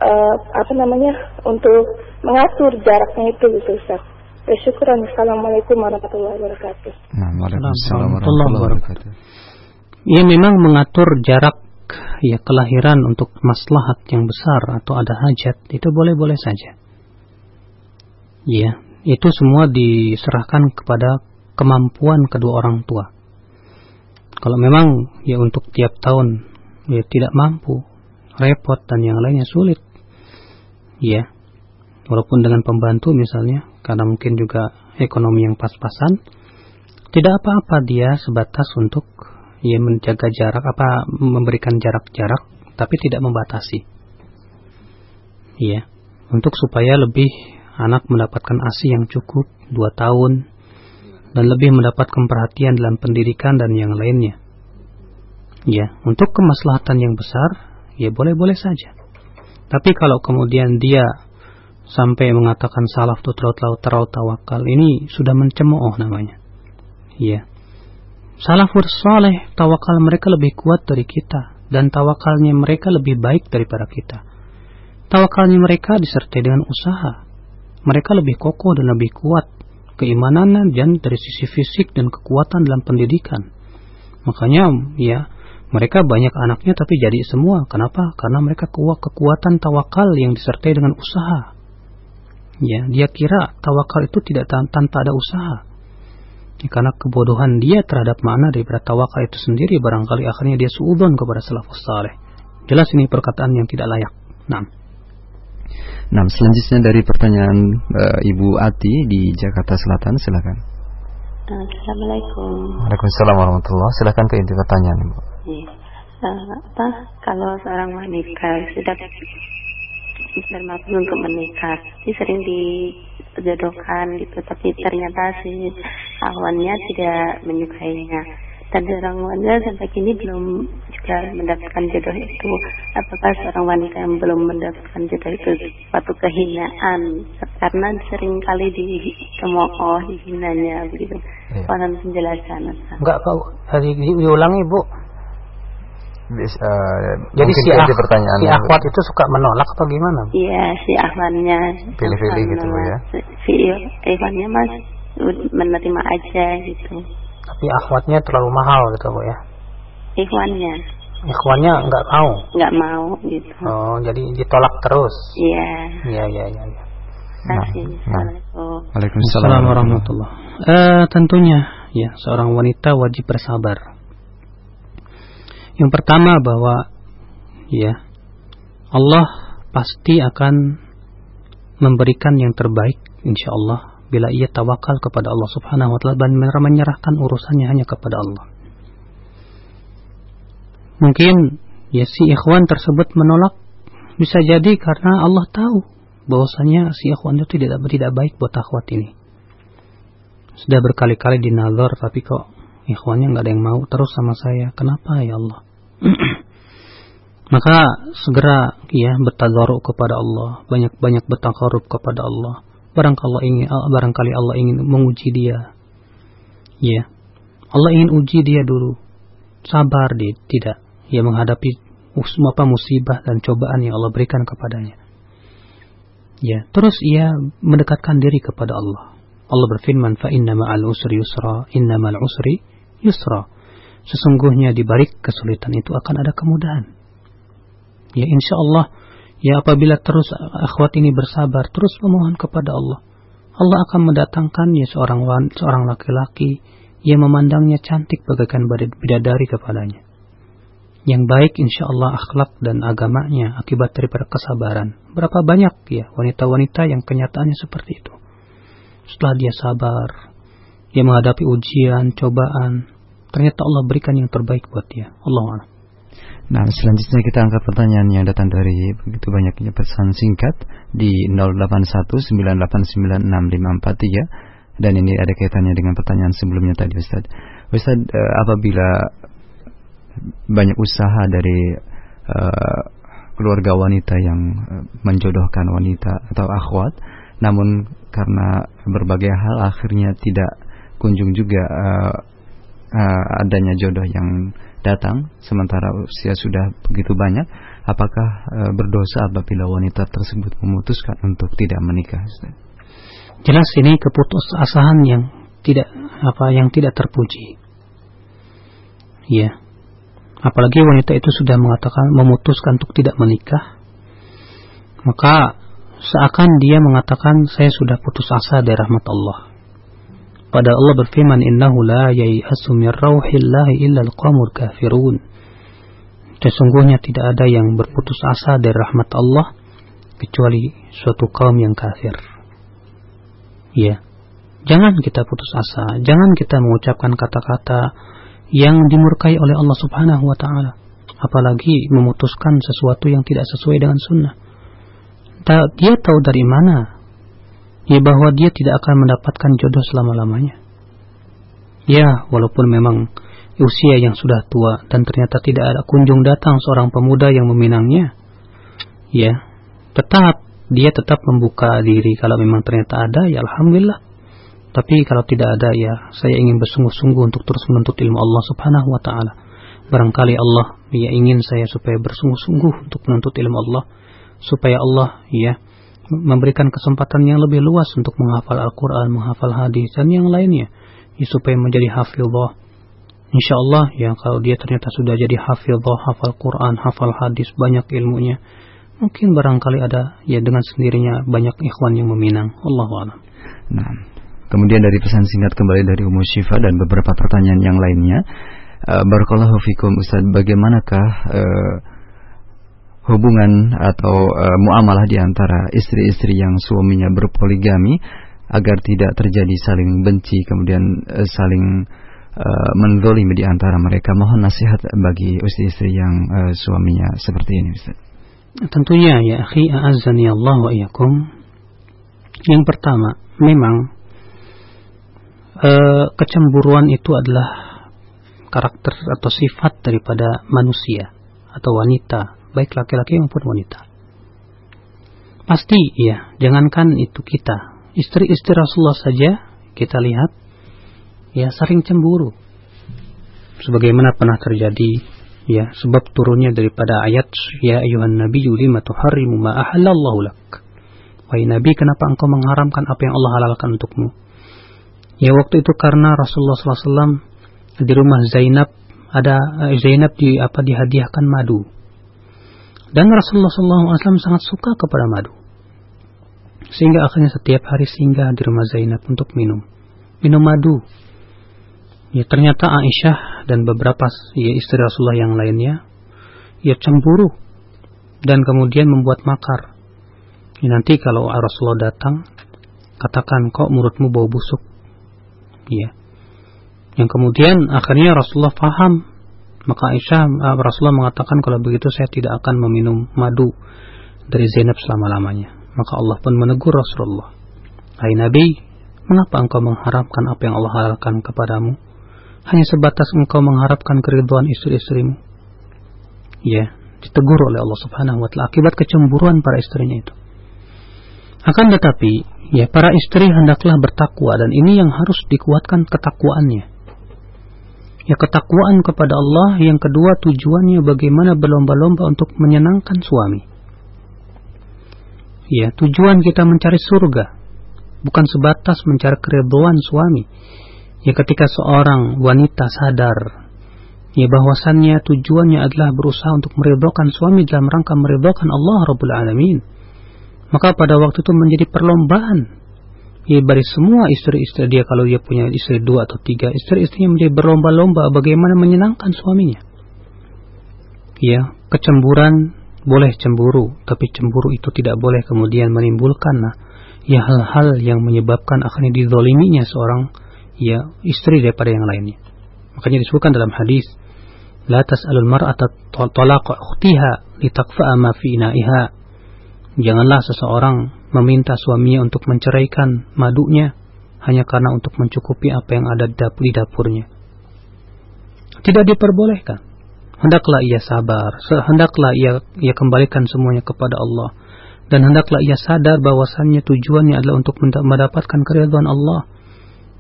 uh, apa namanya untuk mengatur jaraknya itu gitu Ustaz. Ya, syukuran. Assalamualaikum warahmatullahi wabarakatuh. Nah, Waalaikumsalam warahmatullahi wabarakatuh. Ia memang mengatur jarak ya kelahiran untuk maslahat yang besar atau ada hajat itu boleh-boleh saja. Ya, itu semua diserahkan kepada kemampuan kedua orang tua. Kalau memang ya untuk tiap tahun ya tidak mampu, repot dan yang lainnya sulit. Ya. Walaupun dengan pembantu misalnya, karena mungkin juga ekonomi yang pas-pasan, tidak apa-apa dia sebatas untuk ya menjaga jarak apa memberikan jarak-jarak tapi tidak membatasi. Iya, untuk supaya lebih anak mendapatkan ASI yang cukup dua tahun dan lebih mendapatkan perhatian dalam pendidikan dan yang lainnya. Ya, untuk kemaslahatan yang besar, ya boleh-boleh saja. Tapi kalau kemudian dia sampai mengatakan salaf itu terlalu terlalu tawakal, ini sudah mencemooh namanya. Ya. Salafur soleh, tawakal mereka lebih kuat dari kita. Dan tawakalnya mereka lebih baik daripada kita. Tawakalnya mereka disertai dengan usaha mereka lebih kokoh dan lebih kuat keimanan dan dari sisi fisik dan kekuatan dalam pendidikan. Makanya ya mereka banyak anaknya tapi jadi semua. Kenapa? Karena mereka kuat kekuatan tawakal yang disertai dengan usaha. Ya, dia kira tawakal itu tidak tanpa ada usaha. Ya, karena kebodohan dia terhadap mana daripada tawakal itu sendiri barangkali akhirnya dia suudon kepada salafus saleh. Jelas ini perkataan yang tidak layak. Nah. Nah, selanjutnya dari pertanyaan uh, Ibu Ati di Jakarta Selatan, silakan. Assalamualaikum. Waalaikumsalam warahmatullahi Silakan ke inti pertanyaan, Ibu. Uh, apa kalau seorang wanita sudah bermaksud untuk menikah, ini sering di jodohkan gitu tapi ternyata si awannya tidak menyukainya. Dan seorang wanita sampai kini belum juga mendapatkan jodoh itu. Apakah seorang wanita yang belum mendapatkan jodoh itu suatu kehinaan? Karena sering kali dicemooh dihinanya begitu. Iya. penjelasan enggak kau hari diulangi bu Bis, uh, jadi si, ah, pertanyaan si akhwat itu suka menolak atau gimana? Iya, si akhwatnya pilih-pilih gitu ya. Si akhwatnya mas menerima aja gitu. Tapi akhwatnya terlalu mahal gitu bu ya? Ikhwannya. Ikhwannya nggak mau? Nggak mau gitu. Oh jadi ditolak terus? Iya. Iya iya iya ya. Nah, Waalaikumsalam. Warahmatullah. Uh, tentunya ya seorang wanita wajib bersabar. Yang pertama bahwa ya Allah pasti akan memberikan yang terbaik insya Allah bila ia tawakal kepada Allah Subhanahu wa taala dan menyerahkan urusannya hanya kepada Allah. Mungkin ya si ikhwan tersebut menolak bisa jadi karena Allah tahu bahwasanya si ikhwan itu tidak tidak baik buat akhwat ini. Sudah berkali-kali dinazar tapi kok ikhwannya nggak ada yang mau terus sama saya. Kenapa ya Allah? <clears throat> Maka segera ya bertadaruk kepada Allah, banyak-banyak bertakarub kepada Allah. Barangkali ingin barangkali Allah ingin menguji dia. Ya. Allah ingin uji dia dulu. Sabar dia tidak. Ia menghadapi apa musibah dan cobaan yang Allah berikan kepadanya. Ya. Terus ia mendekatkan diri kepada Allah. Allah berfirman fa inna ma'al usri yusra inna ma'al usri yusra sesungguhnya di balik kesulitan itu akan ada kemudahan ya insya Allah Ya apabila terus akhwat ini bersabar, terus memohon kepada Allah. Allah akan mendatangkan ya seorang seorang laki-laki yang memandangnya cantik bagaikan bidadari kepadanya. Yang baik insya Allah akhlak dan agamanya akibat daripada kesabaran. Berapa banyak ya wanita-wanita yang kenyataannya seperti itu. Setelah dia sabar, dia menghadapi ujian, cobaan, ternyata Allah berikan yang terbaik buat dia. Allah Nah, selanjutnya kita angkat pertanyaan yang datang dari begitu banyaknya pesan singkat di 0819896543 dan ini ada kaitannya dengan pertanyaan sebelumnya tadi Ustaz. Ustaz, uh, apabila banyak usaha dari uh, keluarga wanita yang uh, menjodohkan wanita atau akhwat, namun karena berbagai hal akhirnya tidak kunjung juga uh, adanya jodoh yang datang sementara usia sudah begitu banyak apakah e, berdosa apabila wanita tersebut memutuskan untuk tidak menikah jelas ini keputusasaan yang tidak apa yang tidak terpuji. Ya apalagi wanita itu sudah mengatakan memutuskan untuk tidak menikah maka seakan dia mengatakan saya sudah putus asa dari rahmat Allah pada Allah berfirman innahu la yai'asu min rauhillahi illa al-qamur kafirun. Sesungguhnya tidak ada yang berputus asa dari rahmat Allah kecuali suatu kaum yang kafir. Ya. Jangan kita putus asa, jangan kita mengucapkan kata-kata yang dimurkai oleh Allah Subhanahu wa taala, apalagi memutuskan sesuatu yang tidak sesuai dengan sunnah. Dia tahu dari mana ya bahwa dia tidak akan mendapatkan jodoh selama-lamanya. Ya, walaupun memang usia yang sudah tua dan ternyata tidak ada kunjung datang seorang pemuda yang meminangnya. Ya, tetap dia tetap membuka diri kalau memang ternyata ada ya alhamdulillah. Tapi kalau tidak ada ya saya ingin bersungguh-sungguh untuk terus menuntut ilmu Allah Subhanahu wa taala. Barangkali Allah ya ingin saya supaya bersungguh-sungguh untuk menuntut ilmu Allah supaya Allah ya memberikan kesempatan yang lebih luas untuk menghafal Al-Quran, menghafal hadis, dan yang lainnya. Ya, supaya menjadi hafizah. Insya Allah ya kalau dia ternyata sudah jadi hafizah, hafal Quran, hafal hadis, banyak ilmunya. Mungkin barangkali ada ya dengan sendirinya banyak ikhwan yang meminang. Allah. Nah, kemudian dari pesan singkat kembali dari Ummu Syifa dan beberapa pertanyaan yang lainnya. Uh, Barakallahu fikum Ustaz, bagaimanakah uh, hubungan atau uh, muamalah di antara istri-istri yang suaminya berpoligami agar tidak terjadi saling benci kemudian uh, saling uh, menzolimi di antara mereka. Mohon nasihat bagi istri-istri yang uh, suaminya seperti ini Ustaz. Tentunya ya akhi azani Allah wa iyakum Yang pertama, memang e, kecemburuan itu adalah karakter atau sifat daripada manusia atau wanita, baik laki-laki maupun wanita. Pasti ya, jangankan itu kita, istri-istri Rasulullah saja kita lihat ya sering cemburu. Sebagaimana pernah terjadi ya sebab turunnya daripada ayat ya ayuhan nabi lima tuharrimu ma ahallallahu lak. Wahai Nabi, kenapa engkau mengharamkan apa yang Allah halalkan untukmu? Ya waktu itu karena Rasulullah SAW di rumah Zainab ada eh, Zainab di apa dihadiahkan madu. Dan Rasulullah SAW sangat suka kepada madu. Sehingga akhirnya setiap hari singgah di rumah Zainab untuk minum. Minum madu. Ya ternyata Aisyah dan beberapa ya, istri Rasulullah yang lainnya ya cemburu dan kemudian membuat makar. Ya, nanti kalau Rasulullah datang katakan kok mulutmu bau busuk. Ya. Yang kemudian akhirnya Rasulullah faham maka Aisyah eh, Rasulullah mengatakan kalau begitu saya tidak akan meminum madu dari Zainab selama-lamanya. Maka Allah pun menegur Rasulullah. Hai Nabi, mengapa engkau mengharapkan apa yang Allah halalkan kepadamu? Hanya sebatas engkau mengharapkan keriduan istri-istrimu. Ya, ditegur oleh Allah Subhanahu wa taala akibat kecemburuan para istrinya itu. Akan tetapi, ya para istri hendaklah bertakwa dan ini yang harus dikuatkan ketakwaannya ya ketakwaan kepada Allah, yang kedua tujuannya bagaimana berlomba-lomba untuk menyenangkan suami. Ya, tujuan kita mencari surga, bukan sebatas mencari keriduan suami. Ya ketika seorang wanita sadar ya bahwasannya tujuannya adalah berusaha untuk meridhokan suami dalam rangka meridhokan Allah Rabbul Alamin. Maka pada waktu itu menjadi perlombaan ya dari semua istri-istri dia kalau dia punya istri dua atau tiga. Istri-istrinya menjadi berlomba-lomba bagaimana menyenangkan suaminya. Ya kecemburan boleh cemburu tapi cemburu itu tidak boleh kemudian menimbulkan nah, ya hal-hal yang menyebabkan akhirnya didoliminya seorang ya istri daripada yang lainnya. Makanya disebutkan dalam hadis la tas'alul mar'ata talaqa ukhtiha litakfa'a ma fi ina'iha janganlah seseorang meminta suaminya untuk menceraikan madunya hanya karena untuk mencukupi apa yang ada di dapurnya. Tidak diperbolehkan. Hendaklah ia sabar, hendaklah ia, ia kembalikan semuanya kepada Allah. Dan hendaklah ia sadar bahwasannya tujuannya adalah untuk mendapatkan keridhaan Allah.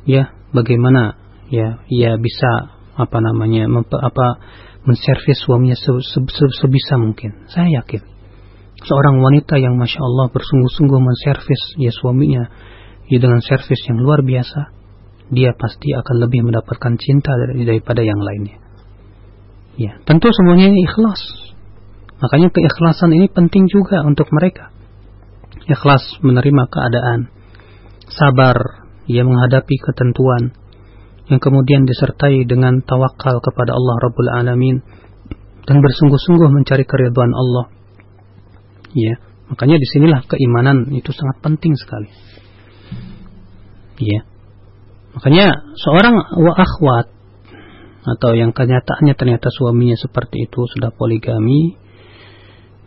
Ya, bagaimana ya ia bisa apa namanya apa menservis suaminya se, se, se, sebisa mungkin. Saya yakin seorang wanita yang masya Allah bersungguh-sungguh menservis ya suaminya ya dengan servis yang luar biasa dia pasti akan lebih mendapatkan cinta dari, daripada yang lainnya. Ya tentu semuanya ini ikhlas. Makanya keikhlasan ini penting juga untuk mereka. Ikhlas menerima keadaan sabar ia menghadapi ketentuan yang kemudian disertai dengan tawakal kepada Allah Rabbul Alamin dan bersungguh-sungguh mencari keridhaan Allah Ya, makanya di sinilah keimanan itu sangat penting sekali. Ya, makanya seorang wa akhwat atau yang kenyataannya ternyata suaminya seperti itu sudah poligami,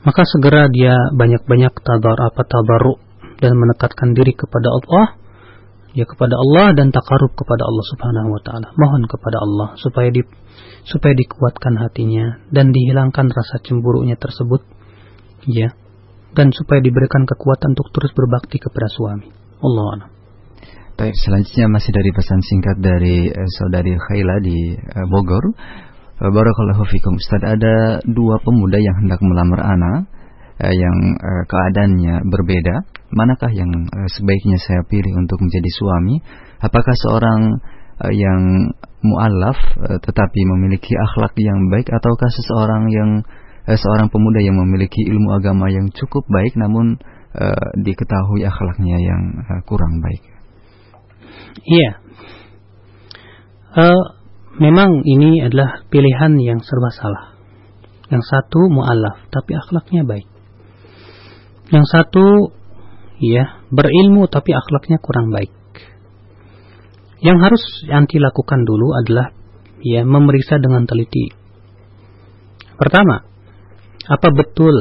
maka segera dia banyak-banyak tabar apa tabaruk dan menekatkan diri kepada Allah ya kepada Allah dan takarub kepada Allah Subhanahu wa taala. Mohon kepada Allah supaya di supaya dikuatkan hatinya dan dihilangkan rasa cemburunya tersebut. Ya dan supaya diberikan kekuatan untuk terus berbakti kepada suami. Allah Baik, selanjutnya masih dari pesan singkat dari uh, saudari Khaila di uh, Bogor. Uh, Barakallahu fikum. Ustaz, ada dua pemuda yang hendak melamar anak uh, yang uh, keadaannya berbeda. Manakah yang uh, sebaiknya saya pilih untuk menjadi suami? Apakah seorang uh, yang mualaf uh, tetapi memiliki akhlak yang baik ataukah seseorang yang eh, seorang pemuda yang memiliki ilmu agama yang cukup baik namun eh, diketahui akhlaknya yang eh, kurang baik. Iya. Uh, memang ini adalah pilihan yang serba salah. Yang satu mualaf tapi akhlaknya baik. Yang satu ya berilmu tapi akhlaknya kurang baik. Yang harus anti lakukan dulu adalah ya memeriksa dengan teliti. Pertama, apa betul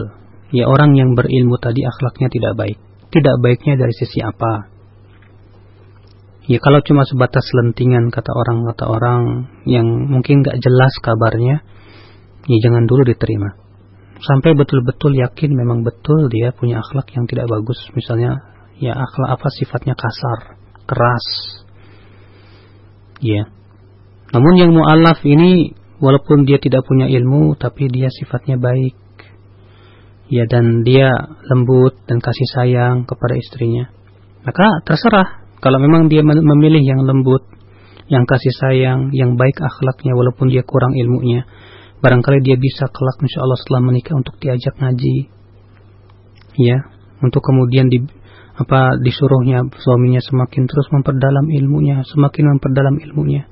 ya orang yang berilmu tadi akhlaknya tidak baik? tidak baiknya dari sisi apa. Ya kalau cuma sebatas lentingan kata orang kata orang yang mungkin nggak jelas kabarnya, ya jangan dulu diterima. Sampai betul-betul yakin memang betul dia punya akhlak yang tidak bagus. Misalnya ya akhlak apa sifatnya kasar, keras. Ya. Namun yang mu'alaf ini walaupun dia tidak punya ilmu tapi dia sifatnya baik. Ya dan dia lembut dan kasih sayang kepada istrinya. Maka terserah kalau memang dia memilih yang lembut, yang kasih sayang, yang baik akhlaknya walaupun dia kurang ilmunya, barangkali dia bisa kelak insya Allah setelah menikah untuk diajak ngaji. Ya, untuk kemudian di apa disuruhnya suaminya semakin terus memperdalam ilmunya, semakin memperdalam ilmunya.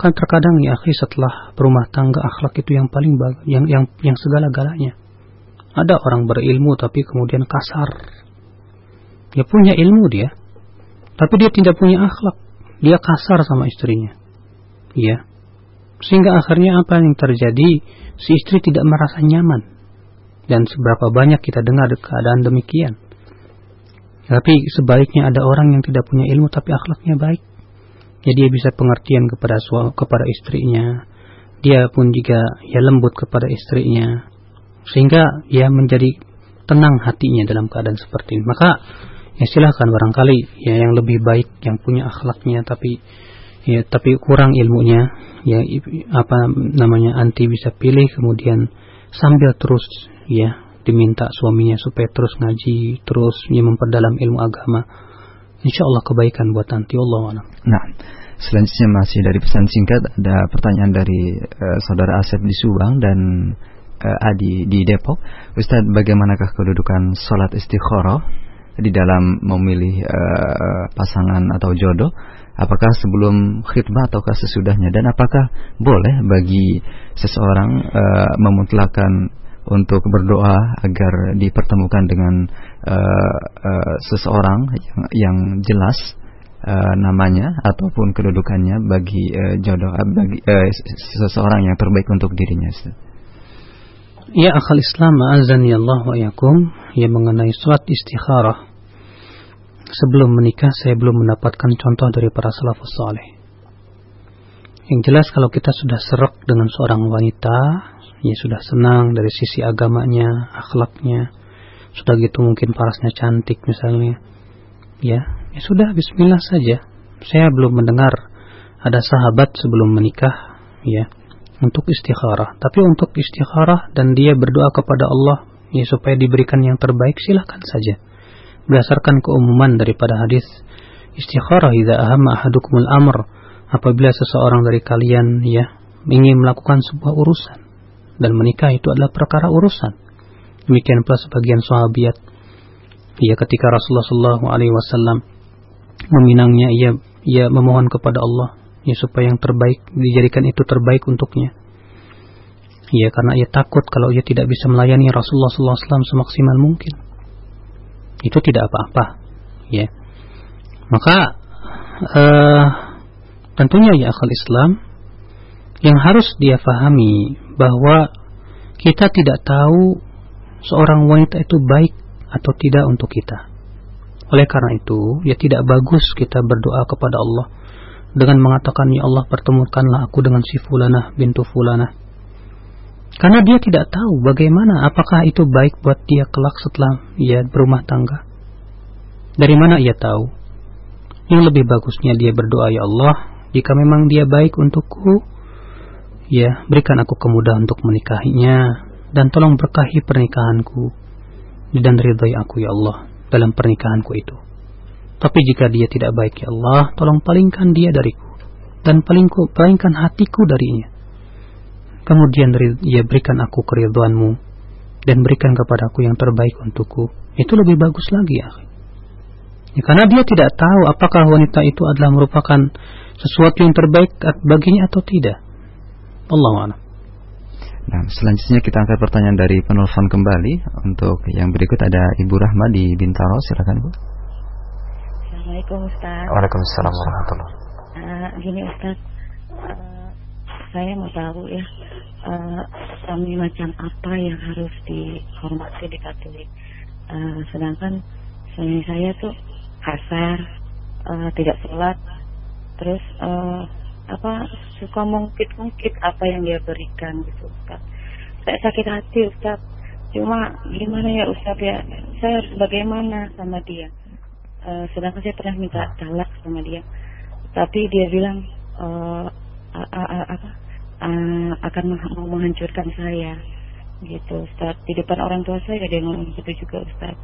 Kan terkadang ya akhi setelah berumah tangga akhlak itu yang paling bagus, yang yang yang segala-galanya. Ada orang berilmu tapi kemudian kasar. Dia punya ilmu dia, tapi dia tidak punya akhlak. Dia kasar sama istrinya. Ya. Sehingga akhirnya apa yang terjadi? Si istri tidak merasa nyaman. Dan seberapa banyak kita dengar keadaan demikian. Tapi sebaliknya ada orang yang tidak punya ilmu tapi akhlaknya baik. Jadi dia bisa pengertian kepada suami, kepada istrinya. Dia pun juga ya lembut kepada istrinya. Sehingga dia menjadi tenang hatinya dalam keadaan seperti ini. Maka ya silahkan barangkali ya yang lebih baik yang punya akhlaknya tapi ya tapi kurang ilmunya ya apa namanya anti bisa pilih kemudian sambil terus ya diminta suaminya supaya terus ngaji terus ya memperdalam ilmu agama insya Allah kebaikan buat nanti Allah nah selanjutnya masih dari pesan singkat ada pertanyaan dari uh, saudara Asep di Subang dan uh, Adi di Depok. Ustadz bagaimanakah kedudukan sholat istikharah di dalam memilih uh, pasangan atau jodoh? Apakah sebelum khidbah ataukah sesudahnya? Dan apakah boleh bagi seseorang uh, memutlakan untuk berdoa agar dipertemukan dengan uh, uh, seseorang yang, yang jelas uh, namanya ataupun kedudukannya bagi uh, jodoh bagi uh, seseorang yang terbaik untuk dirinya. Ya akal Islam azan ya Allah wa yakum yang mengenai surat istikharah sebelum menikah saya belum mendapatkan contoh dari para salafus saleh. Yang jelas kalau kita sudah serak dengan seorang wanita, ya sudah senang dari sisi agamanya, akhlaknya, sudah gitu mungkin parasnya cantik misalnya. Ya, ya sudah bismillah saja. Saya belum mendengar ada sahabat sebelum menikah, ya, untuk istikharah. Tapi untuk istikharah dan dia berdoa kepada Allah ya supaya diberikan yang terbaik silahkan saja. Berdasarkan keumuman daripada hadis istikharah idza ahamma ahadukumul amr apabila seseorang dari kalian ya ingin melakukan sebuah urusan dan menikah itu adalah perkara urusan. Demikian pula sebagian sahabiat ya ketika Rasulullah wasallam meminangnya ia ia memohon kepada Allah ya supaya yang terbaik dijadikan itu terbaik untuknya. Ya karena ia takut kalau ia tidak bisa melayani Rasulullah SAW semaksimal mungkin. Itu tidak apa-apa. Ya. Maka uh, tentunya ya akal Islam yang harus dia fahami bahwa kita tidak tahu seorang wanita itu baik atau tidak untuk kita. Oleh karena itu, ya tidak bagus kita berdoa kepada Allah dengan mengatakan ya Allah pertemukanlah aku dengan si fulanah bintu fulanah. Karena dia tidak tahu bagaimana apakah itu baik buat dia kelak setelah ia berumah tangga. Dari mana ia tahu? Yang lebih bagusnya dia berdoa ya Allah jika memang dia baik untukku ya berikan aku kemudahan untuk menikahinya dan tolong berkahi pernikahanku dan ridhai aku ya Allah dalam pernikahanku itu tapi jika dia tidak baik ya Allah, tolong palingkan dia dariku dan palingku, palingkan hatiku darinya. Kemudian ia berikan aku keriduanmu dan berikan kepadaku yang terbaik untukku. Itu lebih bagus lagi ya. ya. Karena dia tidak tahu apakah wanita itu adalah merupakan sesuatu yang terbaik baginya atau tidak. Allah Nah, selanjutnya kita angkat pertanyaan dari penelpon kembali untuk yang berikut ada Ibu Rahma di Bintaro, silakan Ibu. Assalamualaikum Ustaz Waalaikumsalam warahmatullahi uh, Gini Ustaz uh, Saya mau tahu ya uh, Suami macam apa yang harus dihormati di Katolik uh, Sedangkan suami saya tuh kasar uh, tidak sholat terus uh, apa suka mungkit-mungkit apa yang dia berikan gitu Ustaz. Saya sakit hati Ustaz. Cuma gimana ya Ustaz ya, saya harus bagaimana sama dia. Uh, sedangkan saya pernah minta talak sama dia. Tapi dia bilang uh, apa uh, akan mau menghancurkan saya gitu Ustaz. Di depan orang tua saya dia ngomong gitu juga Ustaz.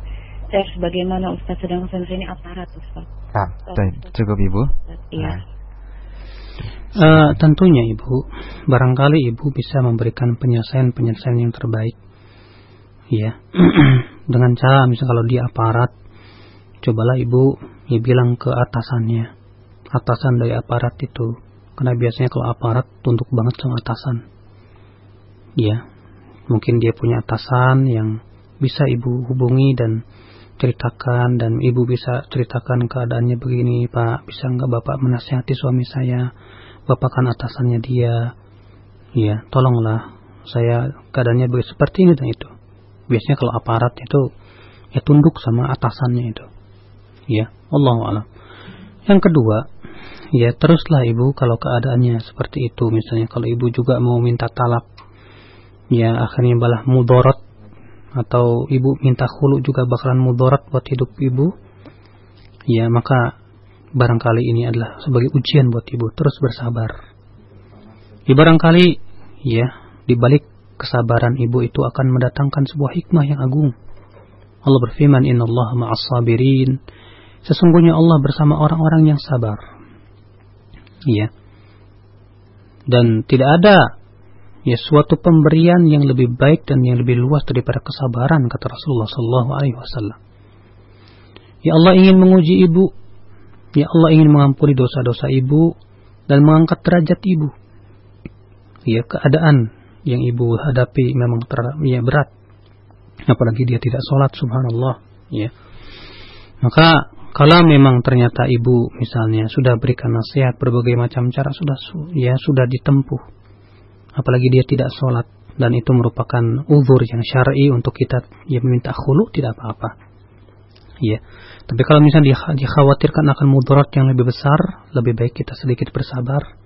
Saya harus bagaimana Ustaz sedang saya ini aparat Ustaz. Ah, cukup Ibu. Iya. Nah. Uh, tentunya ibu, barangkali ibu bisa memberikan penyelesaian-penyelesaian yang terbaik, ya, <clears throat> dengan cara misalnya kalau dia aparat, cobalah ibu ya bilang ke atasannya, atasan dari aparat itu, karena biasanya kalau aparat tunduk banget sama atasan, ya, mungkin dia punya atasan yang bisa ibu hubungi dan ceritakan dan ibu bisa ceritakan keadaannya begini pak bisa nggak bapak menasihati suami saya? Bapak kan atasannya dia. Ya tolonglah saya keadaannya seperti ini dan itu. Biasanya kalau aparat itu ya tunduk sama atasannya itu ya Allah alam yang kedua ya teruslah ibu kalau keadaannya seperti itu misalnya kalau ibu juga mau minta talak ya akhirnya balah mudorot atau ibu minta hulu juga bakalan mudarat buat hidup ibu, ya maka barangkali ini adalah sebagai ujian buat ibu terus bersabar. Ya barangkali ya di balik kesabaran ibu itu akan mendatangkan sebuah hikmah yang agung. Allah berfirman, Inna Allah ma'as sabirin. Sesungguhnya Allah bersama orang-orang yang sabar. Ya. Dan tidak ada ya suatu pemberian yang lebih baik dan yang lebih luas daripada kesabaran kata Rasulullah Sallallahu Alaihi Wasallam. Ya Allah ingin menguji ibu, ya Allah ingin mengampuni dosa-dosa ibu dan mengangkat derajat ibu. Ya keadaan yang ibu hadapi memang ter, ya berat, apalagi dia tidak sholat, subhanallah. Ya, maka kalau memang ternyata ibu misalnya sudah berikan nasihat berbagai macam cara sudah ya sudah ditempuh apalagi dia tidak sholat dan itu merupakan uzur yang syar'i untuk kita ya meminta khulu tidak apa-apa. Ya. Tapi kalau misalnya dikhawatirkan akan mudarat yang lebih besar, lebih baik kita sedikit bersabar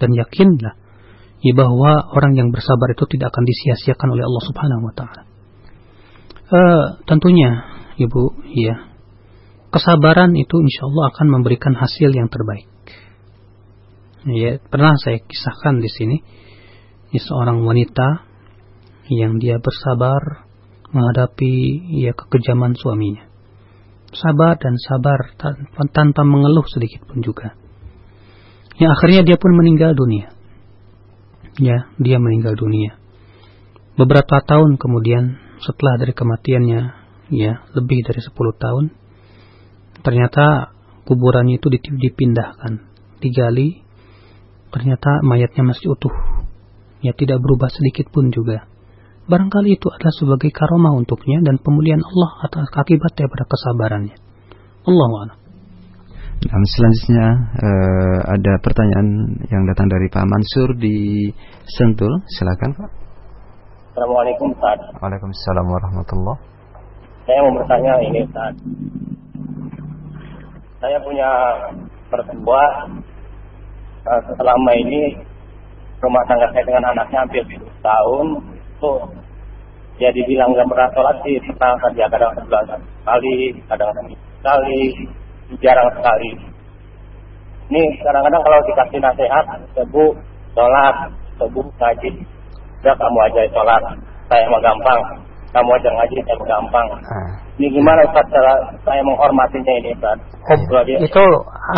dan yakinlah ya bahwa orang yang bersabar itu tidak akan disia-siakan oleh Allah Subhanahu wa taala. Uh, tentunya Ibu, ya. Kesabaran itu insya Allah akan memberikan hasil yang terbaik. Ya, pernah saya kisahkan di sini ini seorang wanita yang dia bersabar menghadapi ya kekejaman suaminya. Sabar dan sabar tanpa mengeluh sedikit pun juga. Ya akhirnya dia pun meninggal dunia. Ya, dia meninggal dunia. Beberapa tahun kemudian setelah dari kematiannya, ya lebih dari 10 tahun, ternyata kuburannya itu dipindahkan, digali, ternyata mayatnya masih utuh ya tidak berubah sedikit pun juga. Barangkali itu adalah sebagai karomah untuknya dan pemulihan Allah atas akibat daripada kesabarannya. Allah a'lam. Dan selanjutnya uh, ada pertanyaan yang datang dari Pak Mansur di Sentul. Silakan Pak. Assalamualaikum Ustaz. Waalaikumsalam warahmatullah. Saya mau bertanya ini Ustaz. Saya punya pertua uh, selama ini rumah tangga saya dengan anaknya hampir tahun. Itu ya dibilang nggak pernah sholat sih pernah saja kadang sebulan sekali kadang sekali jarang sekali. Ini kadang-kadang kalau dikasih nasihat sebu sholat sebu ngaji udah kamu aja sholat. Saya mau gampang kamu aja ngaji saya gampang ah. ini gimana Ustaz cara saya menghormatinya ini Ustaz oh, itu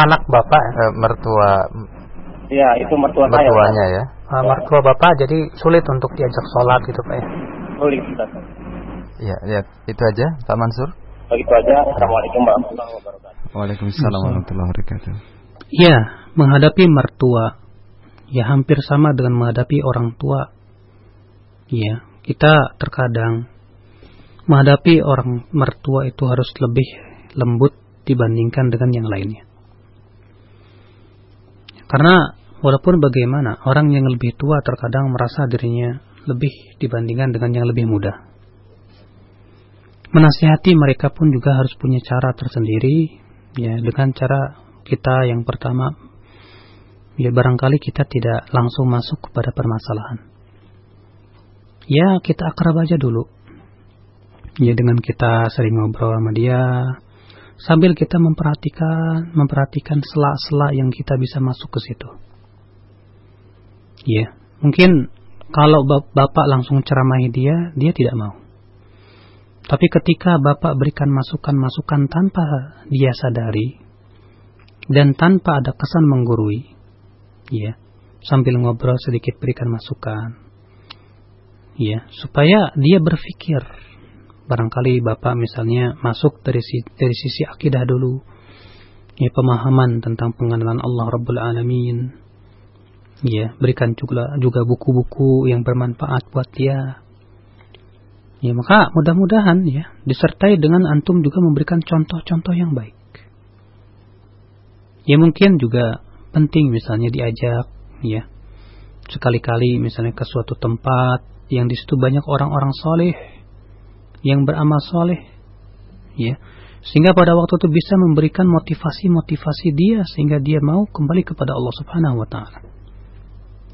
anak bapak eh, mertua Iya, itu mertua saya. Mertuanya ya. Uh, mertua Bapak jadi sulit untuk diajak sholat gitu Pak ya. Sulit, Iya, ya, itu aja Pak Mansur. Begitu aja. Assalamualaikum warahmatullahi wabarakatuh. Waalaikumsalam warahmatullahi wabarakatuh. Iya, menghadapi mertua ya hampir sama dengan menghadapi orang tua. Iya, kita terkadang menghadapi orang mertua itu harus lebih lembut dibandingkan dengan yang lainnya. Karena Walaupun bagaimana, orang yang lebih tua terkadang merasa dirinya lebih dibandingkan dengan yang lebih muda. menasihati mereka pun juga harus punya cara tersendiri ya dengan cara kita yang pertama ya barangkali kita tidak langsung masuk kepada permasalahan ya kita akrab aja dulu ya dengan kita sering ngobrol sama dia sambil kita memperhatikan memperhatikan sela-sela yang kita bisa masuk ke situ ya mungkin kalau bapak langsung ceramahi dia dia tidak mau tapi ketika Bapak berikan masukan-masukan tanpa dia sadari dan tanpa ada kesan menggurui, ya, sambil ngobrol sedikit berikan masukan, ya, supaya dia berpikir. Barangkali Bapak misalnya masuk dari dari sisi akidah dulu, ya, pemahaman tentang pengenalan Allah Rabbul Alamin, ya, berikan juga juga buku-buku yang bermanfaat buat dia, Ya maka mudah-mudahan ya disertai dengan antum juga memberikan contoh-contoh yang baik. Ya mungkin juga penting misalnya diajak ya sekali-kali misalnya ke suatu tempat yang di situ banyak orang-orang soleh yang beramal soleh ya sehingga pada waktu itu bisa memberikan motivasi-motivasi dia sehingga dia mau kembali kepada Allah Subhanahu wa taala.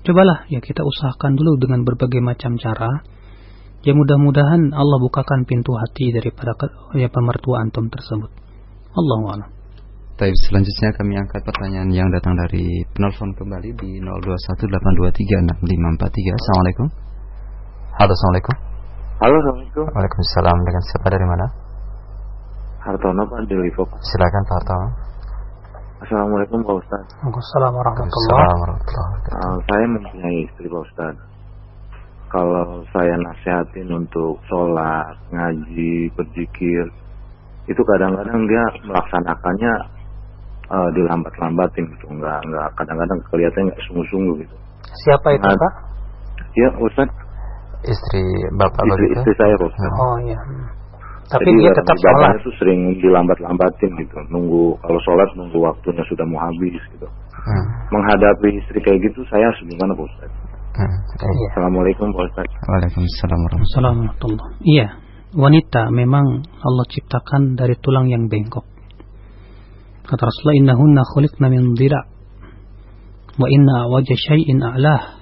Cobalah ya kita usahakan dulu dengan berbagai macam cara Ya mudah-mudahan Allah bukakan pintu hati daripada ya pemertua antum tersebut. Allah a'lam. Baik, selanjutnya kami angkat pertanyaan yang datang dari penelpon kembali di 0218236543. Assalamualaikum. Halo, Assalamualaikum. Halo, Assalamualaikum. Waalaikumsalam. Dengan siapa dari mana? Hartono Pak dari Silakan Pak Hartono. Assalamualaikum Pak Ustaz. Waalaikumsalam warahmatullahi wabarakatuh. Uh, saya mempunyai istri Pak Ustaz kalau saya nasihatin untuk sholat, ngaji, berzikir, itu kadang-kadang dia melaksanakannya uh, dilambat-lambatin gitu, nggak nggak kadang-kadang kelihatan nggak sungguh-sungguh gitu. Siapa itu nah, pak? Ya Ustaz. Istri bapak istri, begitu? Istri saya Ustaz. Oh iya. Tapi Jadi dia tetap sholat. itu sering dilambat-lambatin gitu, nunggu kalau sholat nunggu waktunya sudah mau habis gitu. Hmm. Menghadapi istri kayak gitu saya harus gimana Ustaz? Hmm. Iya. Assalamualaikum Pak Ustaz. Waalaikumsalam warahmatullahi Iya, wanita memang Allah ciptakan dari tulang yang bengkok. Kata Rasulullah innahunna khuliqna min dhira' wa inna wajah syai'in a'lah.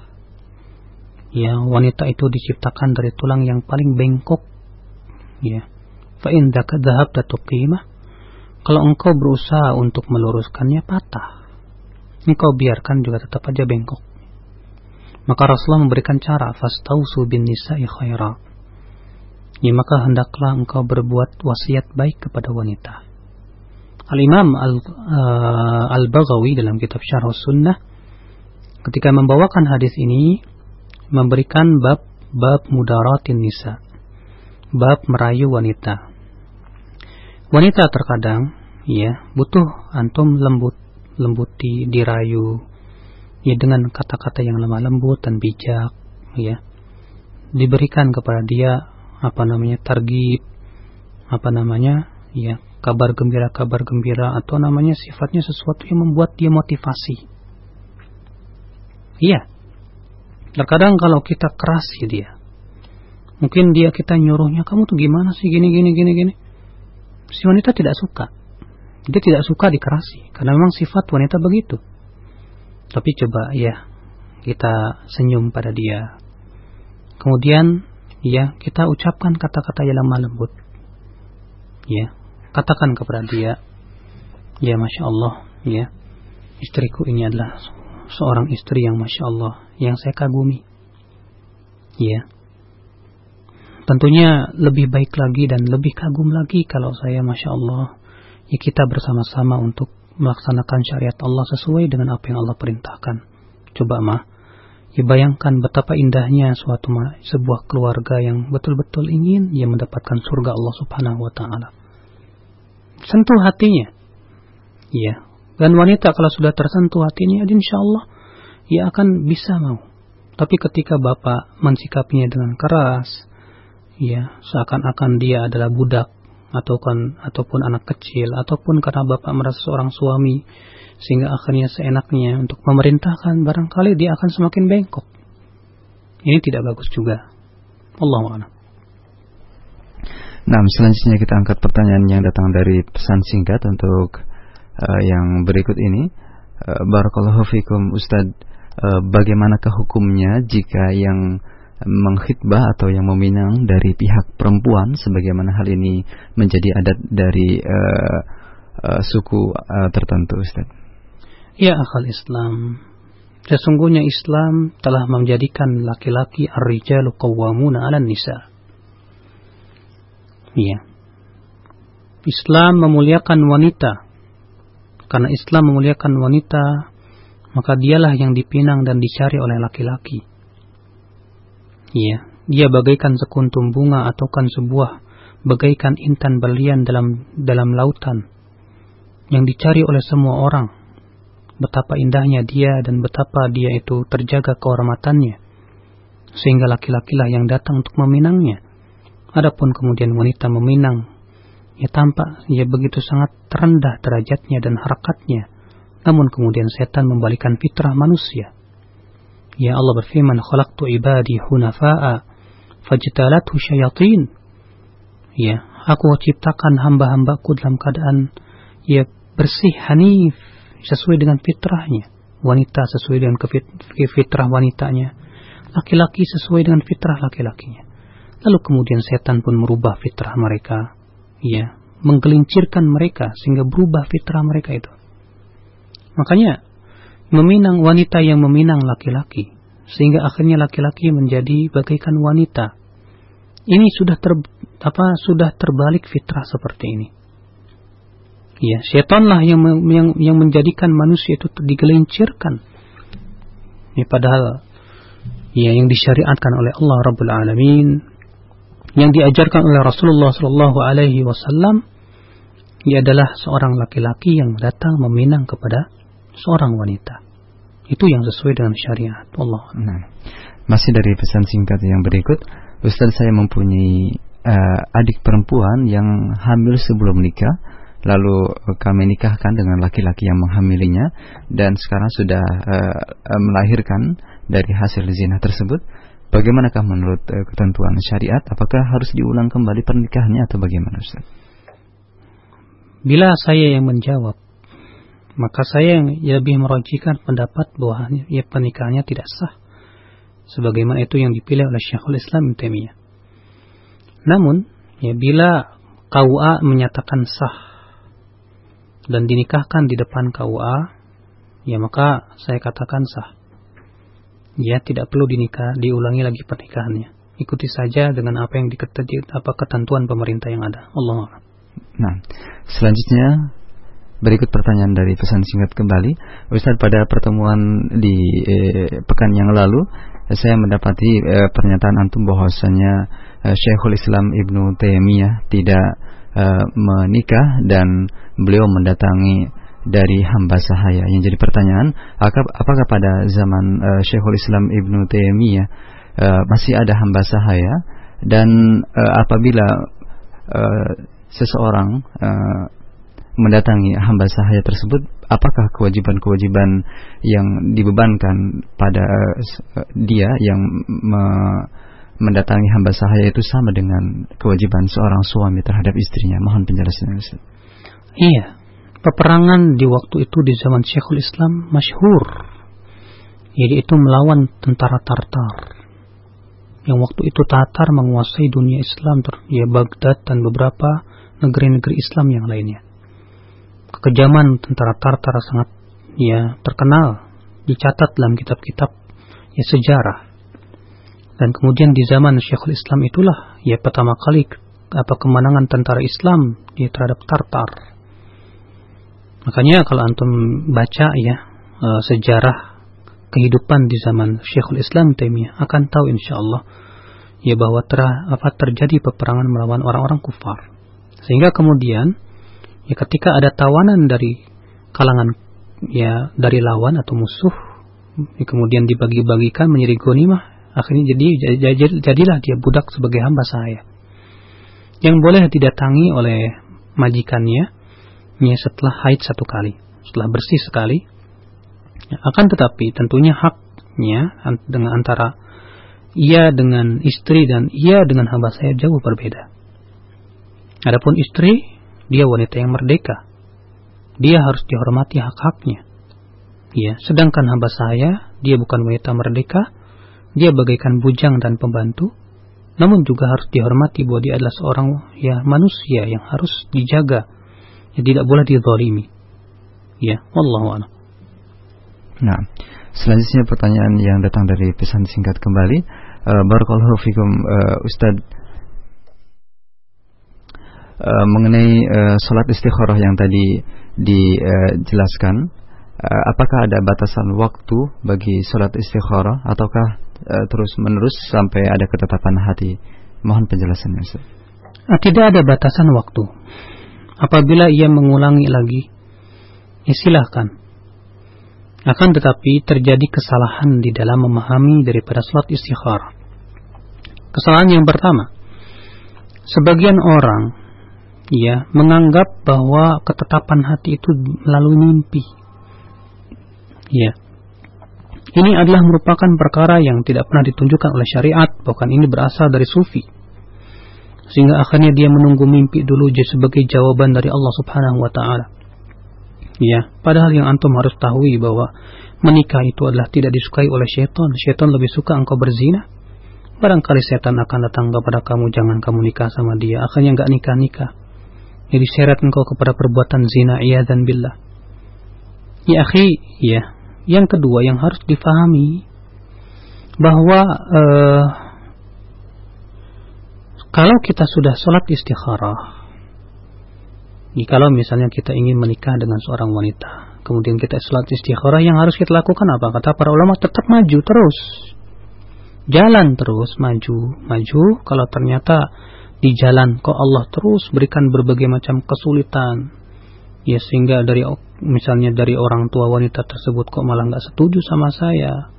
Ya, wanita itu diciptakan dari tulang yang paling bengkok. Ya. Fa in dhahabta kalau engkau berusaha untuk meluruskannya patah. Engkau biarkan juga tetap aja bengkok. Maka Rasulullah memberikan cara fastausu bin nisa'i khaira. Ya, maka hendaklah engkau berbuat wasiat baik kepada wanita. Al-Imam uh, Al-Baghawi dalam kitab Syarh Sunnah ketika membawakan hadis ini memberikan bab bab mudaratin nisa. Bab merayu wanita. Wanita terkadang ya butuh antum lembut lembuti dirayu ya dengan kata-kata yang lemah lembut dan bijak ya diberikan kepada dia apa namanya targib apa namanya ya kabar gembira kabar gembira atau namanya sifatnya sesuatu yang membuat dia motivasi iya terkadang kalau kita keras ya dia mungkin dia kita nyuruhnya kamu tuh gimana sih? Gini gini gini gini. Si wanita tidak suka. Dia tidak suka dikerasi karena memang sifat wanita begitu. Tapi coba ya kita senyum pada dia. Kemudian ya kita ucapkan kata-kata yang lemah lembut. Ya, katakan kepada dia, ya masya Allah, ya istriku ini adalah seorang istri yang masya Allah, yang saya kagumi. Ya, tentunya lebih baik lagi dan lebih kagum lagi kalau saya masya Allah, ya kita bersama-sama untuk melaksanakan syariat Allah sesuai dengan apa yang Allah perintahkan. Coba mah, ya bayangkan betapa indahnya suatu sebuah keluarga yang betul-betul ingin ia mendapatkan surga Allah Subhanahu wa taala. Sentuh hatinya. Ya. Dan wanita kalau sudah tersentuh hatinya, insya Allah ia akan bisa mau. Tapi ketika bapak mensikapinya dengan keras, ya seakan-akan dia adalah budak ataupun ataupun anak kecil ataupun karena bapak merasa seorang suami sehingga akhirnya seenaknya untuk memerintahkan barangkali dia akan semakin bengkok. Ini tidak bagus juga. Allah Nah, selanjutnya kita angkat pertanyaan yang datang dari pesan singkat untuk uh, yang berikut ini. Uh, Barakallahu fikum Ustadz, uh, bagaimanakah hukumnya jika yang menghitbah atau yang meminang dari pihak perempuan sebagaimana hal ini menjadi adat dari uh, uh, suku uh, tertentu Ustaz. Ya akal Islam. Sesungguhnya Islam telah menjadikan laki-laki ar-rijalu qawwamuna 'alan nisa. Iya. Islam memuliakan wanita. Karena Islam memuliakan wanita, maka dialah yang dipinang dan dicari oleh laki-laki. Iya, dia bagaikan sekuntum bunga atau kan sebuah bagaikan intan berlian dalam dalam lautan yang dicari oleh semua orang. Betapa indahnya dia dan betapa dia itu terjaga kehormatannya. Sehingga laki-lakilah yang datang untuk meminangnya. Adapun kemudian wanita meminang, ya tampak ia begitu sangat terendah derajatnya dan harakatnya. Namun kemudian setan membalikan fitrah manusia. Ya Allah berfirman, "Khalaqtu ibadi hunafa'a fajtalathu syayatin." Ya, aku ciptakan hamba-hambaku dalam keadaan ya bersih, hanif, sesuai dengan fitrahnya. Wanita sesuai dengan fitrah wanitanya. Laki-laki sesuai dengan fitrah laki-lakinya. Lalu kemudian setan pun merubah fitrah mereka. Ya, menggelincirkan mereka sehingga berubah fitrah mereka itu. Makanya meminang wanita yang meminang laki-laki sehingga akhirnya laki-laki menjadi bagaikan wanita. Ini sudah ter, apa sudah terbalik fitrah seperti ini. Ya, setanlah yang yang yang menjadikan manusia itu digelincirkan. Ya, padahal ya yang disyariatkan oleh Allah Rabbul Alamin yang diajarkan oleh Rasulullah Shallallahu Alaihi Wasallam ia adalah seorang laki-laki yang datang meminang kepada seorang wanita. Itu yang sesuai dengan syariat. Allah. Nah, masih dari pesan singkat yang berikut, Ustaz saya mempunyai uh, adik perempuan yang hamil sebelum nikah, lalu kami nikahkan dengan laki-laki yang menghamilinya dan sekarang sudah uh, melahirkan dari hasil zina tersebut. Bagaimanakah menurut uh, ketentuan syariat? Apakah harus diulang kembali pernikahannya atau bagaimana Ustaz? Bila saya yang menjawab, maka saya yang lebih merojikan pendapat bahwa ya pernikahannya tidak sah sebagaimana itu yang dipilih oleh Syekhul Islam Ibnu Namun, ya bila KUA menyatakan sah dan dinikahkan di depan KUA, ya maka saya katakan sah. Ya tidak perlu dinikah, diulangi lagi pernikahannya. Ikuti saja dengan apa yang diketentuan apa ketentuan pemerintah yang ada. Allah. Nah, selanjutnya Berikut pertanyaan dari pesan singkat kembali. Ustaz pada pertemuan di eh, pekan yang lalu saya mendapati eh, pernyataan antum bahwasanya eh, Syekhul Islam Ibnu Taimiyah tidak eh, menikah dan beliau mendatangi dari hamba sahaya. Yang jadi pertanyaan, apakah pada zaman uh, Syekhul Islam Ibnu Taimiyah uh, masih ada hamba sahaya dan uh, apabila uh, seseorang uh, mendatangi hamba sahaya tersebut apakah kewajiban-kewajiban yang dibebankan pada uh, dia yang me mendatangi hamba sahaya itu sama dengan kewajiban seorang suami terhadap istrinya? Mohon penjelasannya Ustaz. Iya. Peperangan di waktu itu di zaman Syekhul Islam masyhur. Yaitu melawan tentara Tartar. Yang waktu itu Tatar menguasai dunia Islam ya Baghdad dan beberapa negeri-negeri Islam yang lainnya kekejaman tentara Tartar sangat ya terkenal dicatat dalam kitab-kitab ya sejarah. Dan kemudian di zaman Syekhul Islam itulah ya pertama kali apa kemenangan tentara Islam ya, terhadap Tartar. Makanya kalau antum baca ya uh, sejarah kehidupan di zaman Syekhul Islam Taimiyah akan tahu insya Allah ya bahwa ter, apa terjadi peperangan melawan orang-orang kufar. Sehingga kemudian ya ketika ada tawanan dari kalangan ya dari lawan atau musuh ya, kemudian dibagi-bagikan menjadi gonimah akhirnya jadi, jadi jadilah dia budak sebagai hamba saya. Yang boleh didatangi oleh majikannya ya setelah haid satu kali setelah bersih sekali. Ya, akan tetapi tentunya haknya dengan antara ia dengan istri dan ia dengan hamba saya jauh berbeda. Adapun istri, dia wanita yang merdeka. Dia harus dihormati hak-haknya. Ya, sedangkan hamba saya, dia bukan wanita merdeka, dia bagaikan bujang dan pembantu, namun juga harus dihormati bahwa dia adalah seorang ya manusia yang harus dijaga, yang tidak boleh dizalimi. Ya, wallahu a'lam. Nah, selanjutnya pertanyaan yang datang dari pesan singkat kembali. Uh, Barakallahu fikum uh, Ustadz uh, mengenai uh, sholat istikharah yang tadi dijelaskan, uh, apakah ada batasan waktu bagi sholat istikharah ataukah uh, terus menerus sampai ada ketetapan hati? Mohon penjelasannya Ustaz. Tidak ada batasan waktu. Apabila ia mengulangi lagi, ya silahkan. Akan tetapi terjadi kesalahan di dalam memahami daripada sholat istikharah. Kesalahan yang pertama, sebagian orang ya menganggap bahwa ketetapan hati itu melalui mimpi. Ya. Ini adalah merupakan perkara yang tidak pernah ditunjukkan oleh syariat, bahkan ini berasal dari sufi. Sehingga akhirnya dia menunggu mimpi dulu sebagai jawaban dari Allah Subhanahu wa taala. Ya, padahal yang antum harus tahu bahwa menikah itu adalah tidak disukai oleh syaitan. Syaitan lebih suka engkau berzina. Barangkali setan akan datang kepada kamu, jangan kamu nikah sama dia. Akhirnya enggak nikah-nikah jadi seret engkau kepada perbuatan zina iya dan billah. Ya akhi, ya. Yang kedua yang harus difahami bahwa uh, kalau kita sudah sholat istikharah, kalau misalnya kita ingin menikah dengan seorang wanita, kemudian kita sholat istikharah, yang harus kita lakukan apa? Kata para ulama tetap maju terus, jalan terus maju, maju. Kalau ternyata di jalan kok Allah terus berikan berbagai macam kesulitan? Ya sehingga dari misalnya dari orang tua wanita tersebut kok malah nggak setuju sama saya.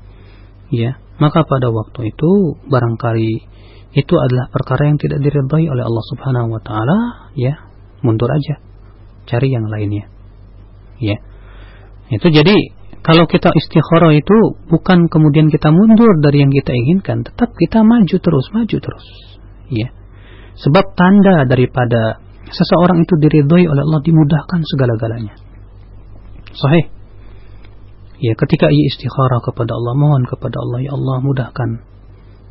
Ya maka pada waktu itu barangkali itu adalah perkara yang tidak diridhai oleh Allah Subhanahu wa taala. Ya mundur aja cari yang lainnya. Ya itu jadi kalau kita istikharah itu bukan kemudian kita mundur dari yang kita inginkan tetap kita maju terus maju terus. Ya Sebab tanda daripada seseorang itu diridhoi oleh Allah dimudahkan segala-galanya. Sahih. Ya, ketika ia istikharah kepada Allah, mohon kepada Allah, ya Allah mudahkan.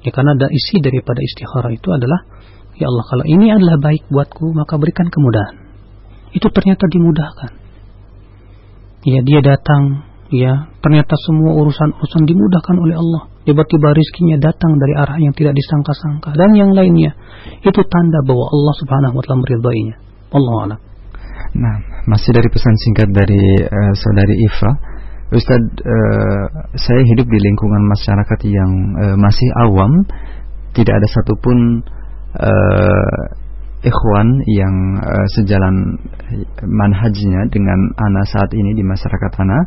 Ya, karena ada isi daripada istikharah itu adalah, ya Allah kalau ini adalah baik buatku, maka berikan kemudahan. Itu ternyata dimudahkan. Ya, dia datang, ya, ternyata semua urusan-urusan dimudahkan oleh Allah tiba-tiba rizkinya datang dari arah yang tidak disangka-sangka. Dan yang lainnya itu tanda bahwa Allah Subhanahu wa taala meridainya Allah a'lam. Nah, masih dari pesan singkat dari uh, saudari Ifa Ustadz, uh, saya hidup di lingkungan masyarakat yang uh, masih awam, tidak ada satupun uh, ikhwan yang uh, sejalan manhajnya dengan ana saat ini di masyarakat ana.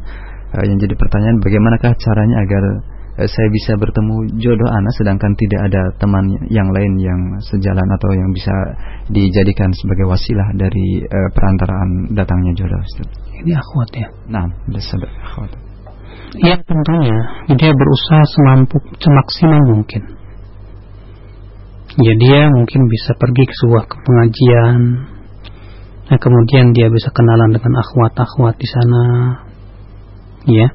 Uh, yang jadi pertanyaan, bagaimanakah caranya agar Eh, saya bisa bertemu jodoh anak sedangkan tidak ada teman yang lain yang sejalan atau yang bisa dijadikan sebagai wasilah dari uh, perantaraan datangnya jodoh Ustaz. Ini akhwat ya. Nah, sudah akhwat. Ya tentunya dia berusaha semampu semaksimal mungkin. Ya dia mungkin bisa pergi ke sebuah pengajian. Nah, kemudian dia bisa kenalan dengan akhwat-akhwat di sana. Ya.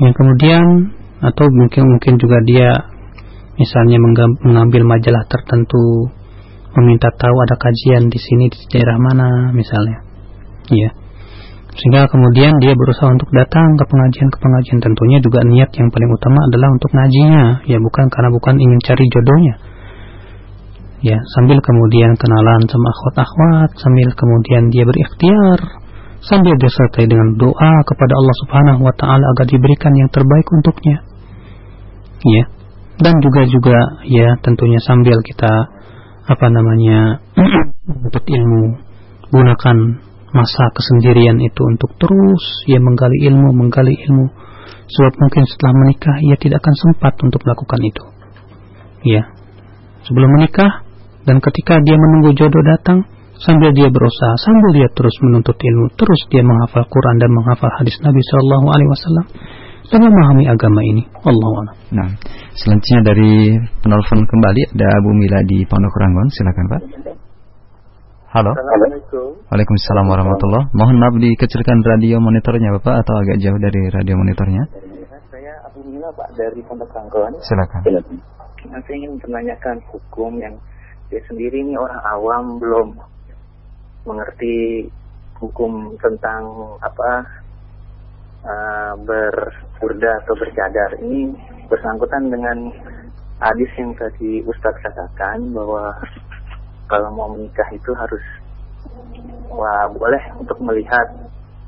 Yang kemudian atau mungkin mungkin juga dia misalnya mengambil majalah tertentu meminta tahu ada kajian di sini di daerah mana misalnya. Ya sehingga kemudian dia berusaha untuk datang ke pengajian ke pengajian. Tentunya juga niat yang paling utama adalah untuk ngajinya. Ya bukan karena bukan ingin cari jodohnya. Ya sambil kemudian kenalan sama akhwat-akhwat sambil kemudian dia berikhtiar sambil disertai dengan doa kepada Allah Subhanahu wa taala agar diberikan yang terbaik untuknya. Ya. Dan juga juga ya tentunya sambil kita apa namanya <clears throat> untuk ilmu gunakan masa kesendirian itu untuk terus ya menggali ilmu, menggali ilmu. Sebab mungkin setelah menikah ia tidak akan sempat untuk melakukan itu. Ya. Sebelum menikah dan ketika dia menunggu jodoh datang, sambil dia berusaha, sambil dia terus menuntut ilmu, terus dia menghafal Quran dan menghafal hadis Nabi Shallallahu Alaihi Wasallam dan memahami agama ini. Allah Nah, selanjutnya dari penelpon kembali ada Abu Mila di Pondok Ranggon, silakan Pak. Halo. Assalamualaikum. Waalaikumsalam warahmatullah. Mohon maaf dikecilkan radio monitornya Bapak atau agak jauh dari radio monitornya. Saya Abu Mila Pak dari Pondok Rangkon. Silakan. Nah, saya ingin menanyakan hukum yang saya sendiri ini orang awam belum mengerti hukum tentang apa uh, atau bercadar ini bersangkutan dengan hadis yang tadi Ustadz katakan bahwa kalau mau menikah itu harus wah boleh untuk melihat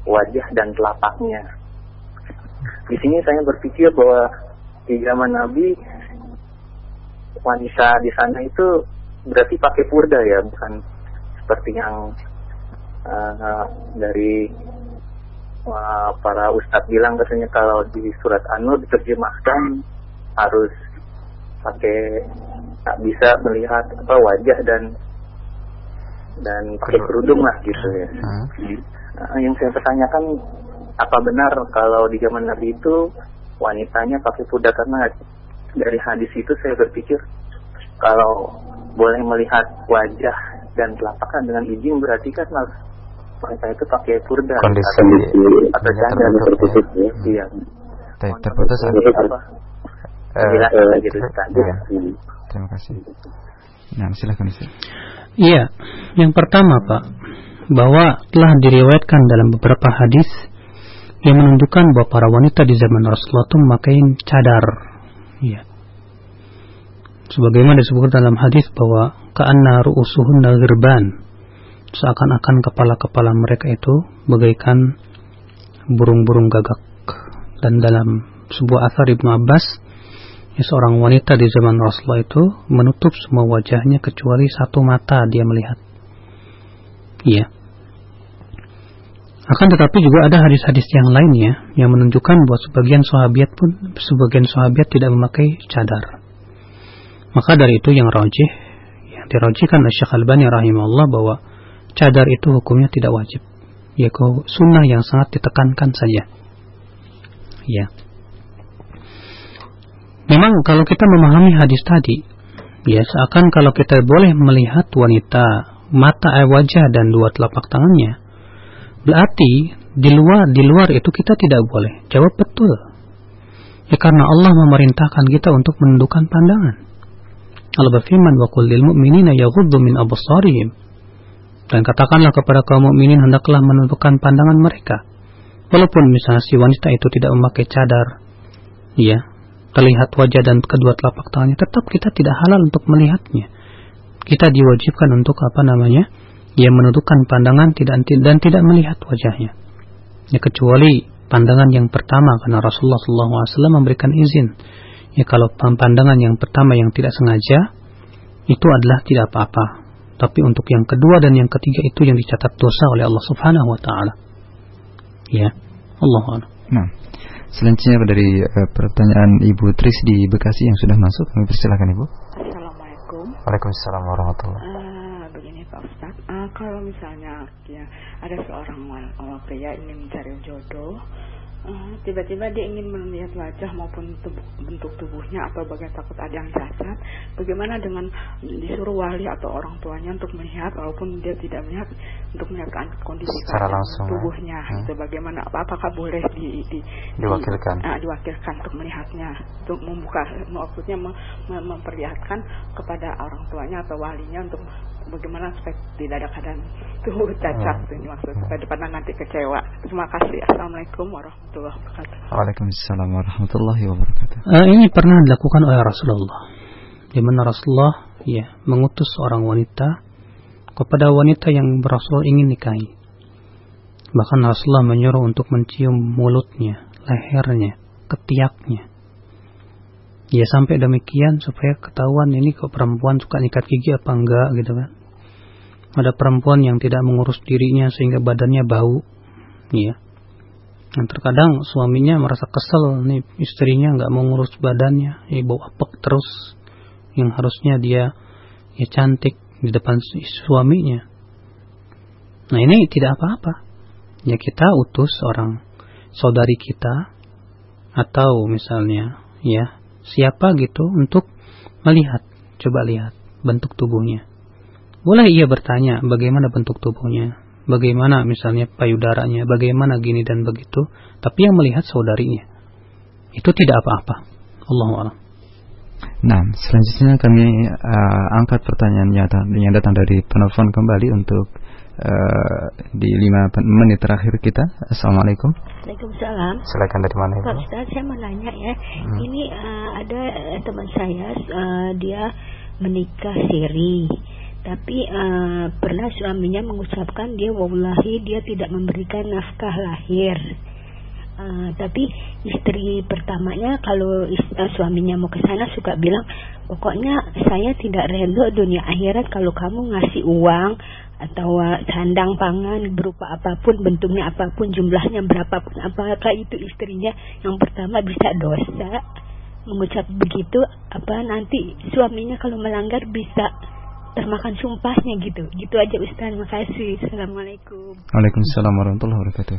wajah dan telapaknya. Di sini saya berpikir bahwa di zaman Nabi wanita di sana itu berarti pakai purda ya, bukan seperti yang uh, dari para ustadz bilang katanya kalau di surat An-Nur diterjemahkan harus pakai tak bisa melihat apa wajah dan dan pakai kerudung lah gitu ya. Hmm. Nah, yang saya pertanyakan apa benar kalau di zaman Nabi itu wanitanya pakai kuda karena dari hadis itu saya berpikir kalau boleh melihat wajah dan telapak dengan izin berarti kan wanita itu pakai kurda kondisi atau cadar tertutup ya. Iya. Terputus apa? Uh, gitu. Terima kasih. Nah, silakan Ustaz. Iya, yang pertama Pak, bahwa telah diriwayatkan dalam beberapa hadis yang menunjukkan bahwa para wanita di zaman Rasulullah itu memakai cadar. Iya. Sebagaimana disebut dalam hadis bahwa ka'anna ru'usuhunna ghirban. Seakan-akan kepala-kepala mereka itu bagaikan burung-burung gagak. Dan dalam sebuah asar Ibnu Abbas ya, seorang wanita di zaman Rasulullah itu menutup semua wajahnya kecuali satu mata dia melihat. Iya. Akan tetapi juga ada hadis-hadis yang lainnya yang menunjukkan bahwa sebagian sahabat pun sebagian sahabat tidak memakai cadar. Maka dari itu yang rojih yang dirojihkan oleh Syekh Albani rahimahullah bahwa cadar itu hukumnya tidak wajib. Ya sunnah yang sangat ditekankan saja. Ya. Memang kalau kita memahami hadis tadi, ya seakan kalau kita boleh melihat wanita mata air wajah dan dua telapak tangannya, berarti di luar di luar itu kita tidak boleh. Jawab betul. Ya karena Allah memerintahkan kita untuk menundukkan pandangan. Allah berfirman wa qul lil mu'minina yaghuddu min absarihim. Dan katakanlah kepada kaum mukminin hendaklah menundukkan pandangan mereka. Walaupun misalnya si wanita itu tidak memakai cadar, ya, terlihat wajah dan kedua telapak tangannya, tetap kita tidak halal untuk melihatnya. Kita diwajibkan untuk apa namanya? Ya menundukkan pandangan tidak dan tidak melihat wajahnya. Ya kecuali pandangan yang pertama karena Rasulullah SAW memberikan izin. Ya kalau pandangan yang pertama yang tidak sengaja itu adalah tidak apa-apa. Tapi untuk yang kedua dan yang ketiga itu yang dicatat dosa oleh Allah Subhanahu wa taala. Ya. Allah Nah, Selanjutnya dari uh, pertanyaan Ibu Tris di Bekasi yang sudah masuk, kami persilakan Ibu. Assalamualaikum. Waalaikumsalam warahmatullahi uh, Begini Pak Ustaz, uh, kalau misalnya ya ada seorang uh, pria ingin mencari jodoh, tiba-tiba dia ingin melihat wajah maupun tubuh, bentuk tubuhnya atau bagian takut ada yang cacat bagaimana dengan disuruh wali atau orang tuanya untuk melihat walaupun dia tidak melihat untuk melihat kondisi secara langsung ya. tubuhnya hmm. itu bagaimana apakah boleh di, di diwakilkan di, uh, diwakilkan untuk melihatnya untuk membuka maksudnya mem, mem memperlihatkan kepada orang tuanya atau walinya untuk bagaimana supaya tidak ada keadaan tubuh cacat hmm. ini maksud supaya depan nanti kecewa. Terima kasih. Assalamualaikum warahmatullahi wabarakatuh. Waalaikumsalam warahmatullahi wabarakatuh. Uh, ini pernah dilakukan oleh Rasulullah. Di mana Rasulullah ya mengutus seorang wanita kepada wanita yang Rasul ingin nikahi. Bahkan Rasulullah menyuruh untuk mencium mulutnya, lehernya, ketiaknya. Ya sampai demikian supaya ketahuan ini kok perempuan suka nyikat gigi apa enggak gitu kan. Ada perempuan yang tidak mengurus dirinya sehingga badannya bau. Ya. Dan terkadang suaminya merasa kesel nih istrinya nggak mau ngurus badannya, ya bau apek terus. Yang harusnya dia ya cantik di depan suaminya. Nah ini tidak apa-apa. Ya kita utus orang saudari kita atau misalnya ya siapa gitu untuk melihat, coba lihat bentuk tubuhnya. Boleh ia bertanya bagaimana bentuk tubuhnya, bagaimana misalnya payudaranya, bagaimana gini dan begitu, tapi yang melihat saudarinya. Itu tidak apa-apa. Allah a'lam. Nah, selanjutnya kami uh, angkat pertanyaan yang datang dari penelpon kembali untuk uh, di lima menit terakhir kita. Assalamualaikum. Waalaikumsalam. Silakan dari mana Pak Ustaz, saya mau nanya ya. Hmm. Ini uh, ada teman saya, uh, dia menikah siri tapi uh, pernah suaminya mengucapkan dia wallahi dia tidak memberikan nafkah lahir. Uh, tapi istri pertamanya kalau uh, suaminya mau ke sana suka bilang pokoknya saya tidak rela dunia akhirat kalau kamu ngasih uang atau sandang pangan berupa apa pun bentuknya apa pun jumlahnya berapapun apakah itu istrinya yang pertama bisa dosa? Mengucap begitu apa nanti suaminya kalau melanggar bisa termakan sumpahnya gitu. Gitu aja Ustaz. Terima kasih. Assalamualaikum. Waalaikumsalam warahmatullahi wabarakatuh.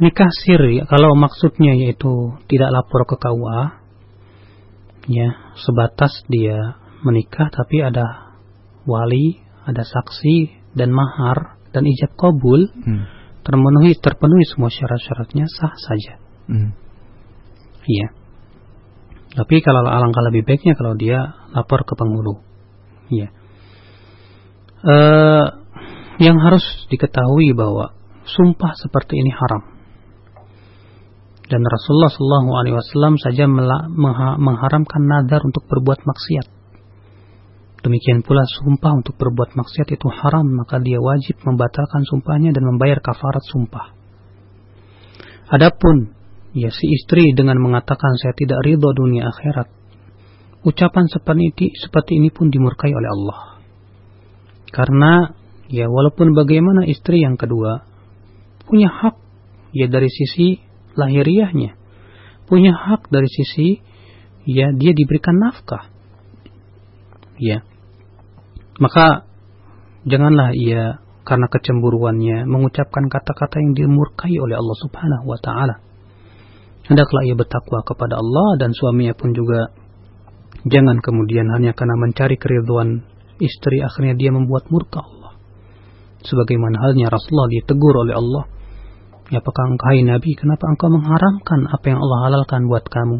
Nikah siri kalau maksudnya yaitu tidak lapor ke KUA ya, sebatas dia menikah tapi ada wali, ada saksi dan mahar dan ijab kabul hmm. terpenuhi terpenuhi semua syarat-syaratnya sah saja. Hmm. Iya. Tapi kalau alangkah lebih baiknya kalau dia lapor ke penghulu. Iya uh, yang harus diketahui bahwa sumpah seperti ini haram. Dan Rasulullah Shallallahu Alaihi Wasallam saja mengharamkan nadar untuk berbuat maksiat. Demikian pula sumpah untuk berbuat maksiat itu haram, maka dia wajib membatalkan sumpahnya dan membayar kafarat sumpah. Adapun ya si istri dengan mengatakan saya tidak ridho dunia akhirat, ucapan seperti ini, seperti ini pun dimurkai oleh Allah. Karena ya walaupun bagaimana istri yang kedua punya hak ya dari sisi lahiriahnya, punya hak dari sisi ya dia diberikan nafkah. Ya. Maka janganlah ia karena kecemburuannya mengucapkan kata-kata yang dimurkai oleh Allah Subhanahu wa taala. Hendaklah ia bertakwa kepada Allah dan suaminya pun juga jangan kemudian hanya karena mencari keriduan istri akhirnya dia membuat murka Allah. Sebagaimana halnya Rasulullah ditegur oleh Allah. Ya apakah engkau Nabi, kenapa engkau mengharamkan apa yang Allah halalkan buat kamu?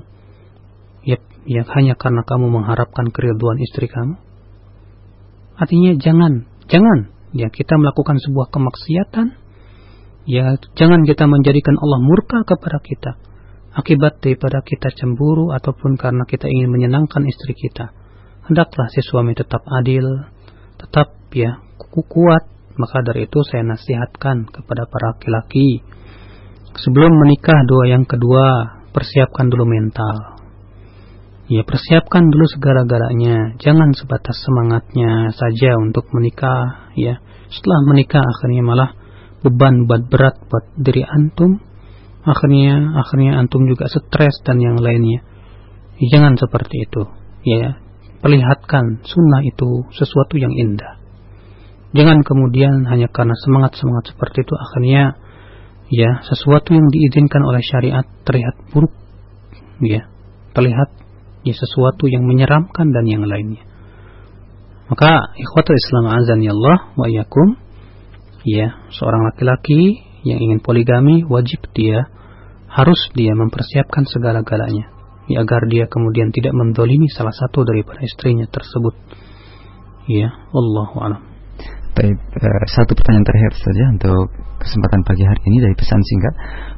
Ya, ya hanya karena kamu mengharapkan keriduan istri kamu. Artinya jangan, jangan ya kita melakukan sebuah kemaksiatan ya jangan kita menjadikan Allah murka kepada kita akibat daripada kita cemburu ataupun karena kita ingin menyenangkan istri kita hendaklah si suami tetap adil, tetap ya kuat. Maka dari itu saya nasihatkan kepada para laki-laki sebelum menikah dua yang kedua persiapkan dulu mental. Ya persiapkan dulu segala-galanya, jangan sebatas semangatnya saja untuk menikah. Ya setelah menikah akhirnya malah beban buat berat buat diri antum. Akhirnya akhirnya antum juga stres dan yang lainnya. Jangan seperti itu. Ya perlihatkan sunnah itu sesuatu yang indah. Jangan kemudian hanya karena semangat-semangat seperti itu akhirnya ya sesuatu yang diizinkan oleh syariat terlihat buruk ya. Terlihat ya sesuatu yang menyeramkan dan yang lainnya. Maka ikhwatul Islam azan ya Allah wa yakum ya seorang laki-laki yang ingin poligami wajib dia harus dia mempersiapkan segala-galanya ya, agar dia kemudian tidak mendolimi salah satu daripada istrinya tersebut. Ya, Allah alam. Baik, uh, satu pertanyaan terakhir saja untuk kesempatan pagi hari ini dari pesan singkat.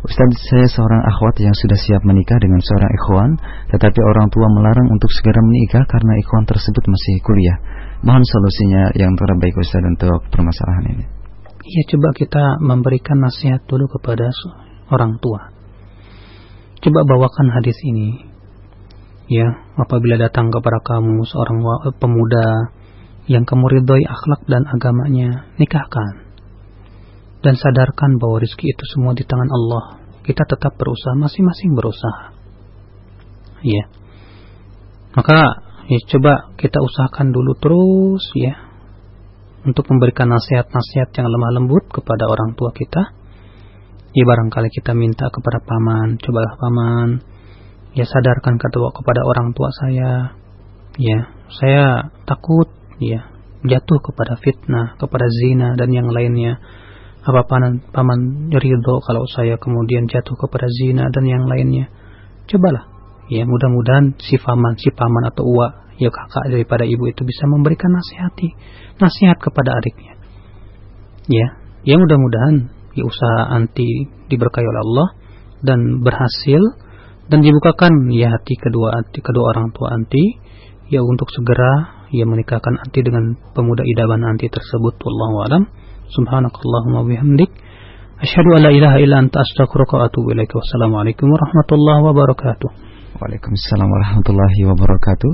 Ustaz, saya seorang akhwat yang sudah siap menikah dengan seorang ikhwan, tetapi orang tua melarang untuk segera menikah karena ikhwan tersebut masih kuliah. Mohon solusinya yang terbaik Ustaz untuk permasalahan ini. Iya, coba kita memberikan nasihat dulu kepada orang tua. Coba bawakan hadis ini ya apabila datang kepada kamu seorang pemuda yang kamu ridhoi akhlak dan agamanya nikahkan. Dan sadarkan bahwa rizki itu semua di tangan Allah. Kita tetap berusaha masing-masing berusaha. Ya. Maka ya coba kita usahakan dulu terus ya. Untuk memberikan nasihat-nasihat yang lemah lembut kepada orang tua kita. Ya barangkali kita minta kepada paman cobalah paman ya sadarkan kepada orang tua saya ya saya takut ya jatuh kepada fitnah, kepada zina dan yang lainnya. Apa paman, paman ridho kalau saya kemudian jatuh kepada zina dan yang lainnya? Cobalah. Ya mudah-mudahan si paman, si paman atau uwa, ya kakak daripada ibu itu bisa memberikan nasihati, nasihat kepada adiknya. Ya, ya mudah-mudahan ya usaha anti diberkahi oleh Allah dan berhasil dan dibukakan ya hati kedua hati kedua orang tua anti. Ya untuk segera ia menikahkan anti dengan pemuda idaman anti tersebut wallahu alam. Subhanakallahumma bihamdik. Asyhadu an la ilaha illa anta astaghfiruka wa atubu ilaik. Wassalamu alaikum warahmatullahi wabarakatuh. Waalaikumsalam warahmatullahi wabarakatuh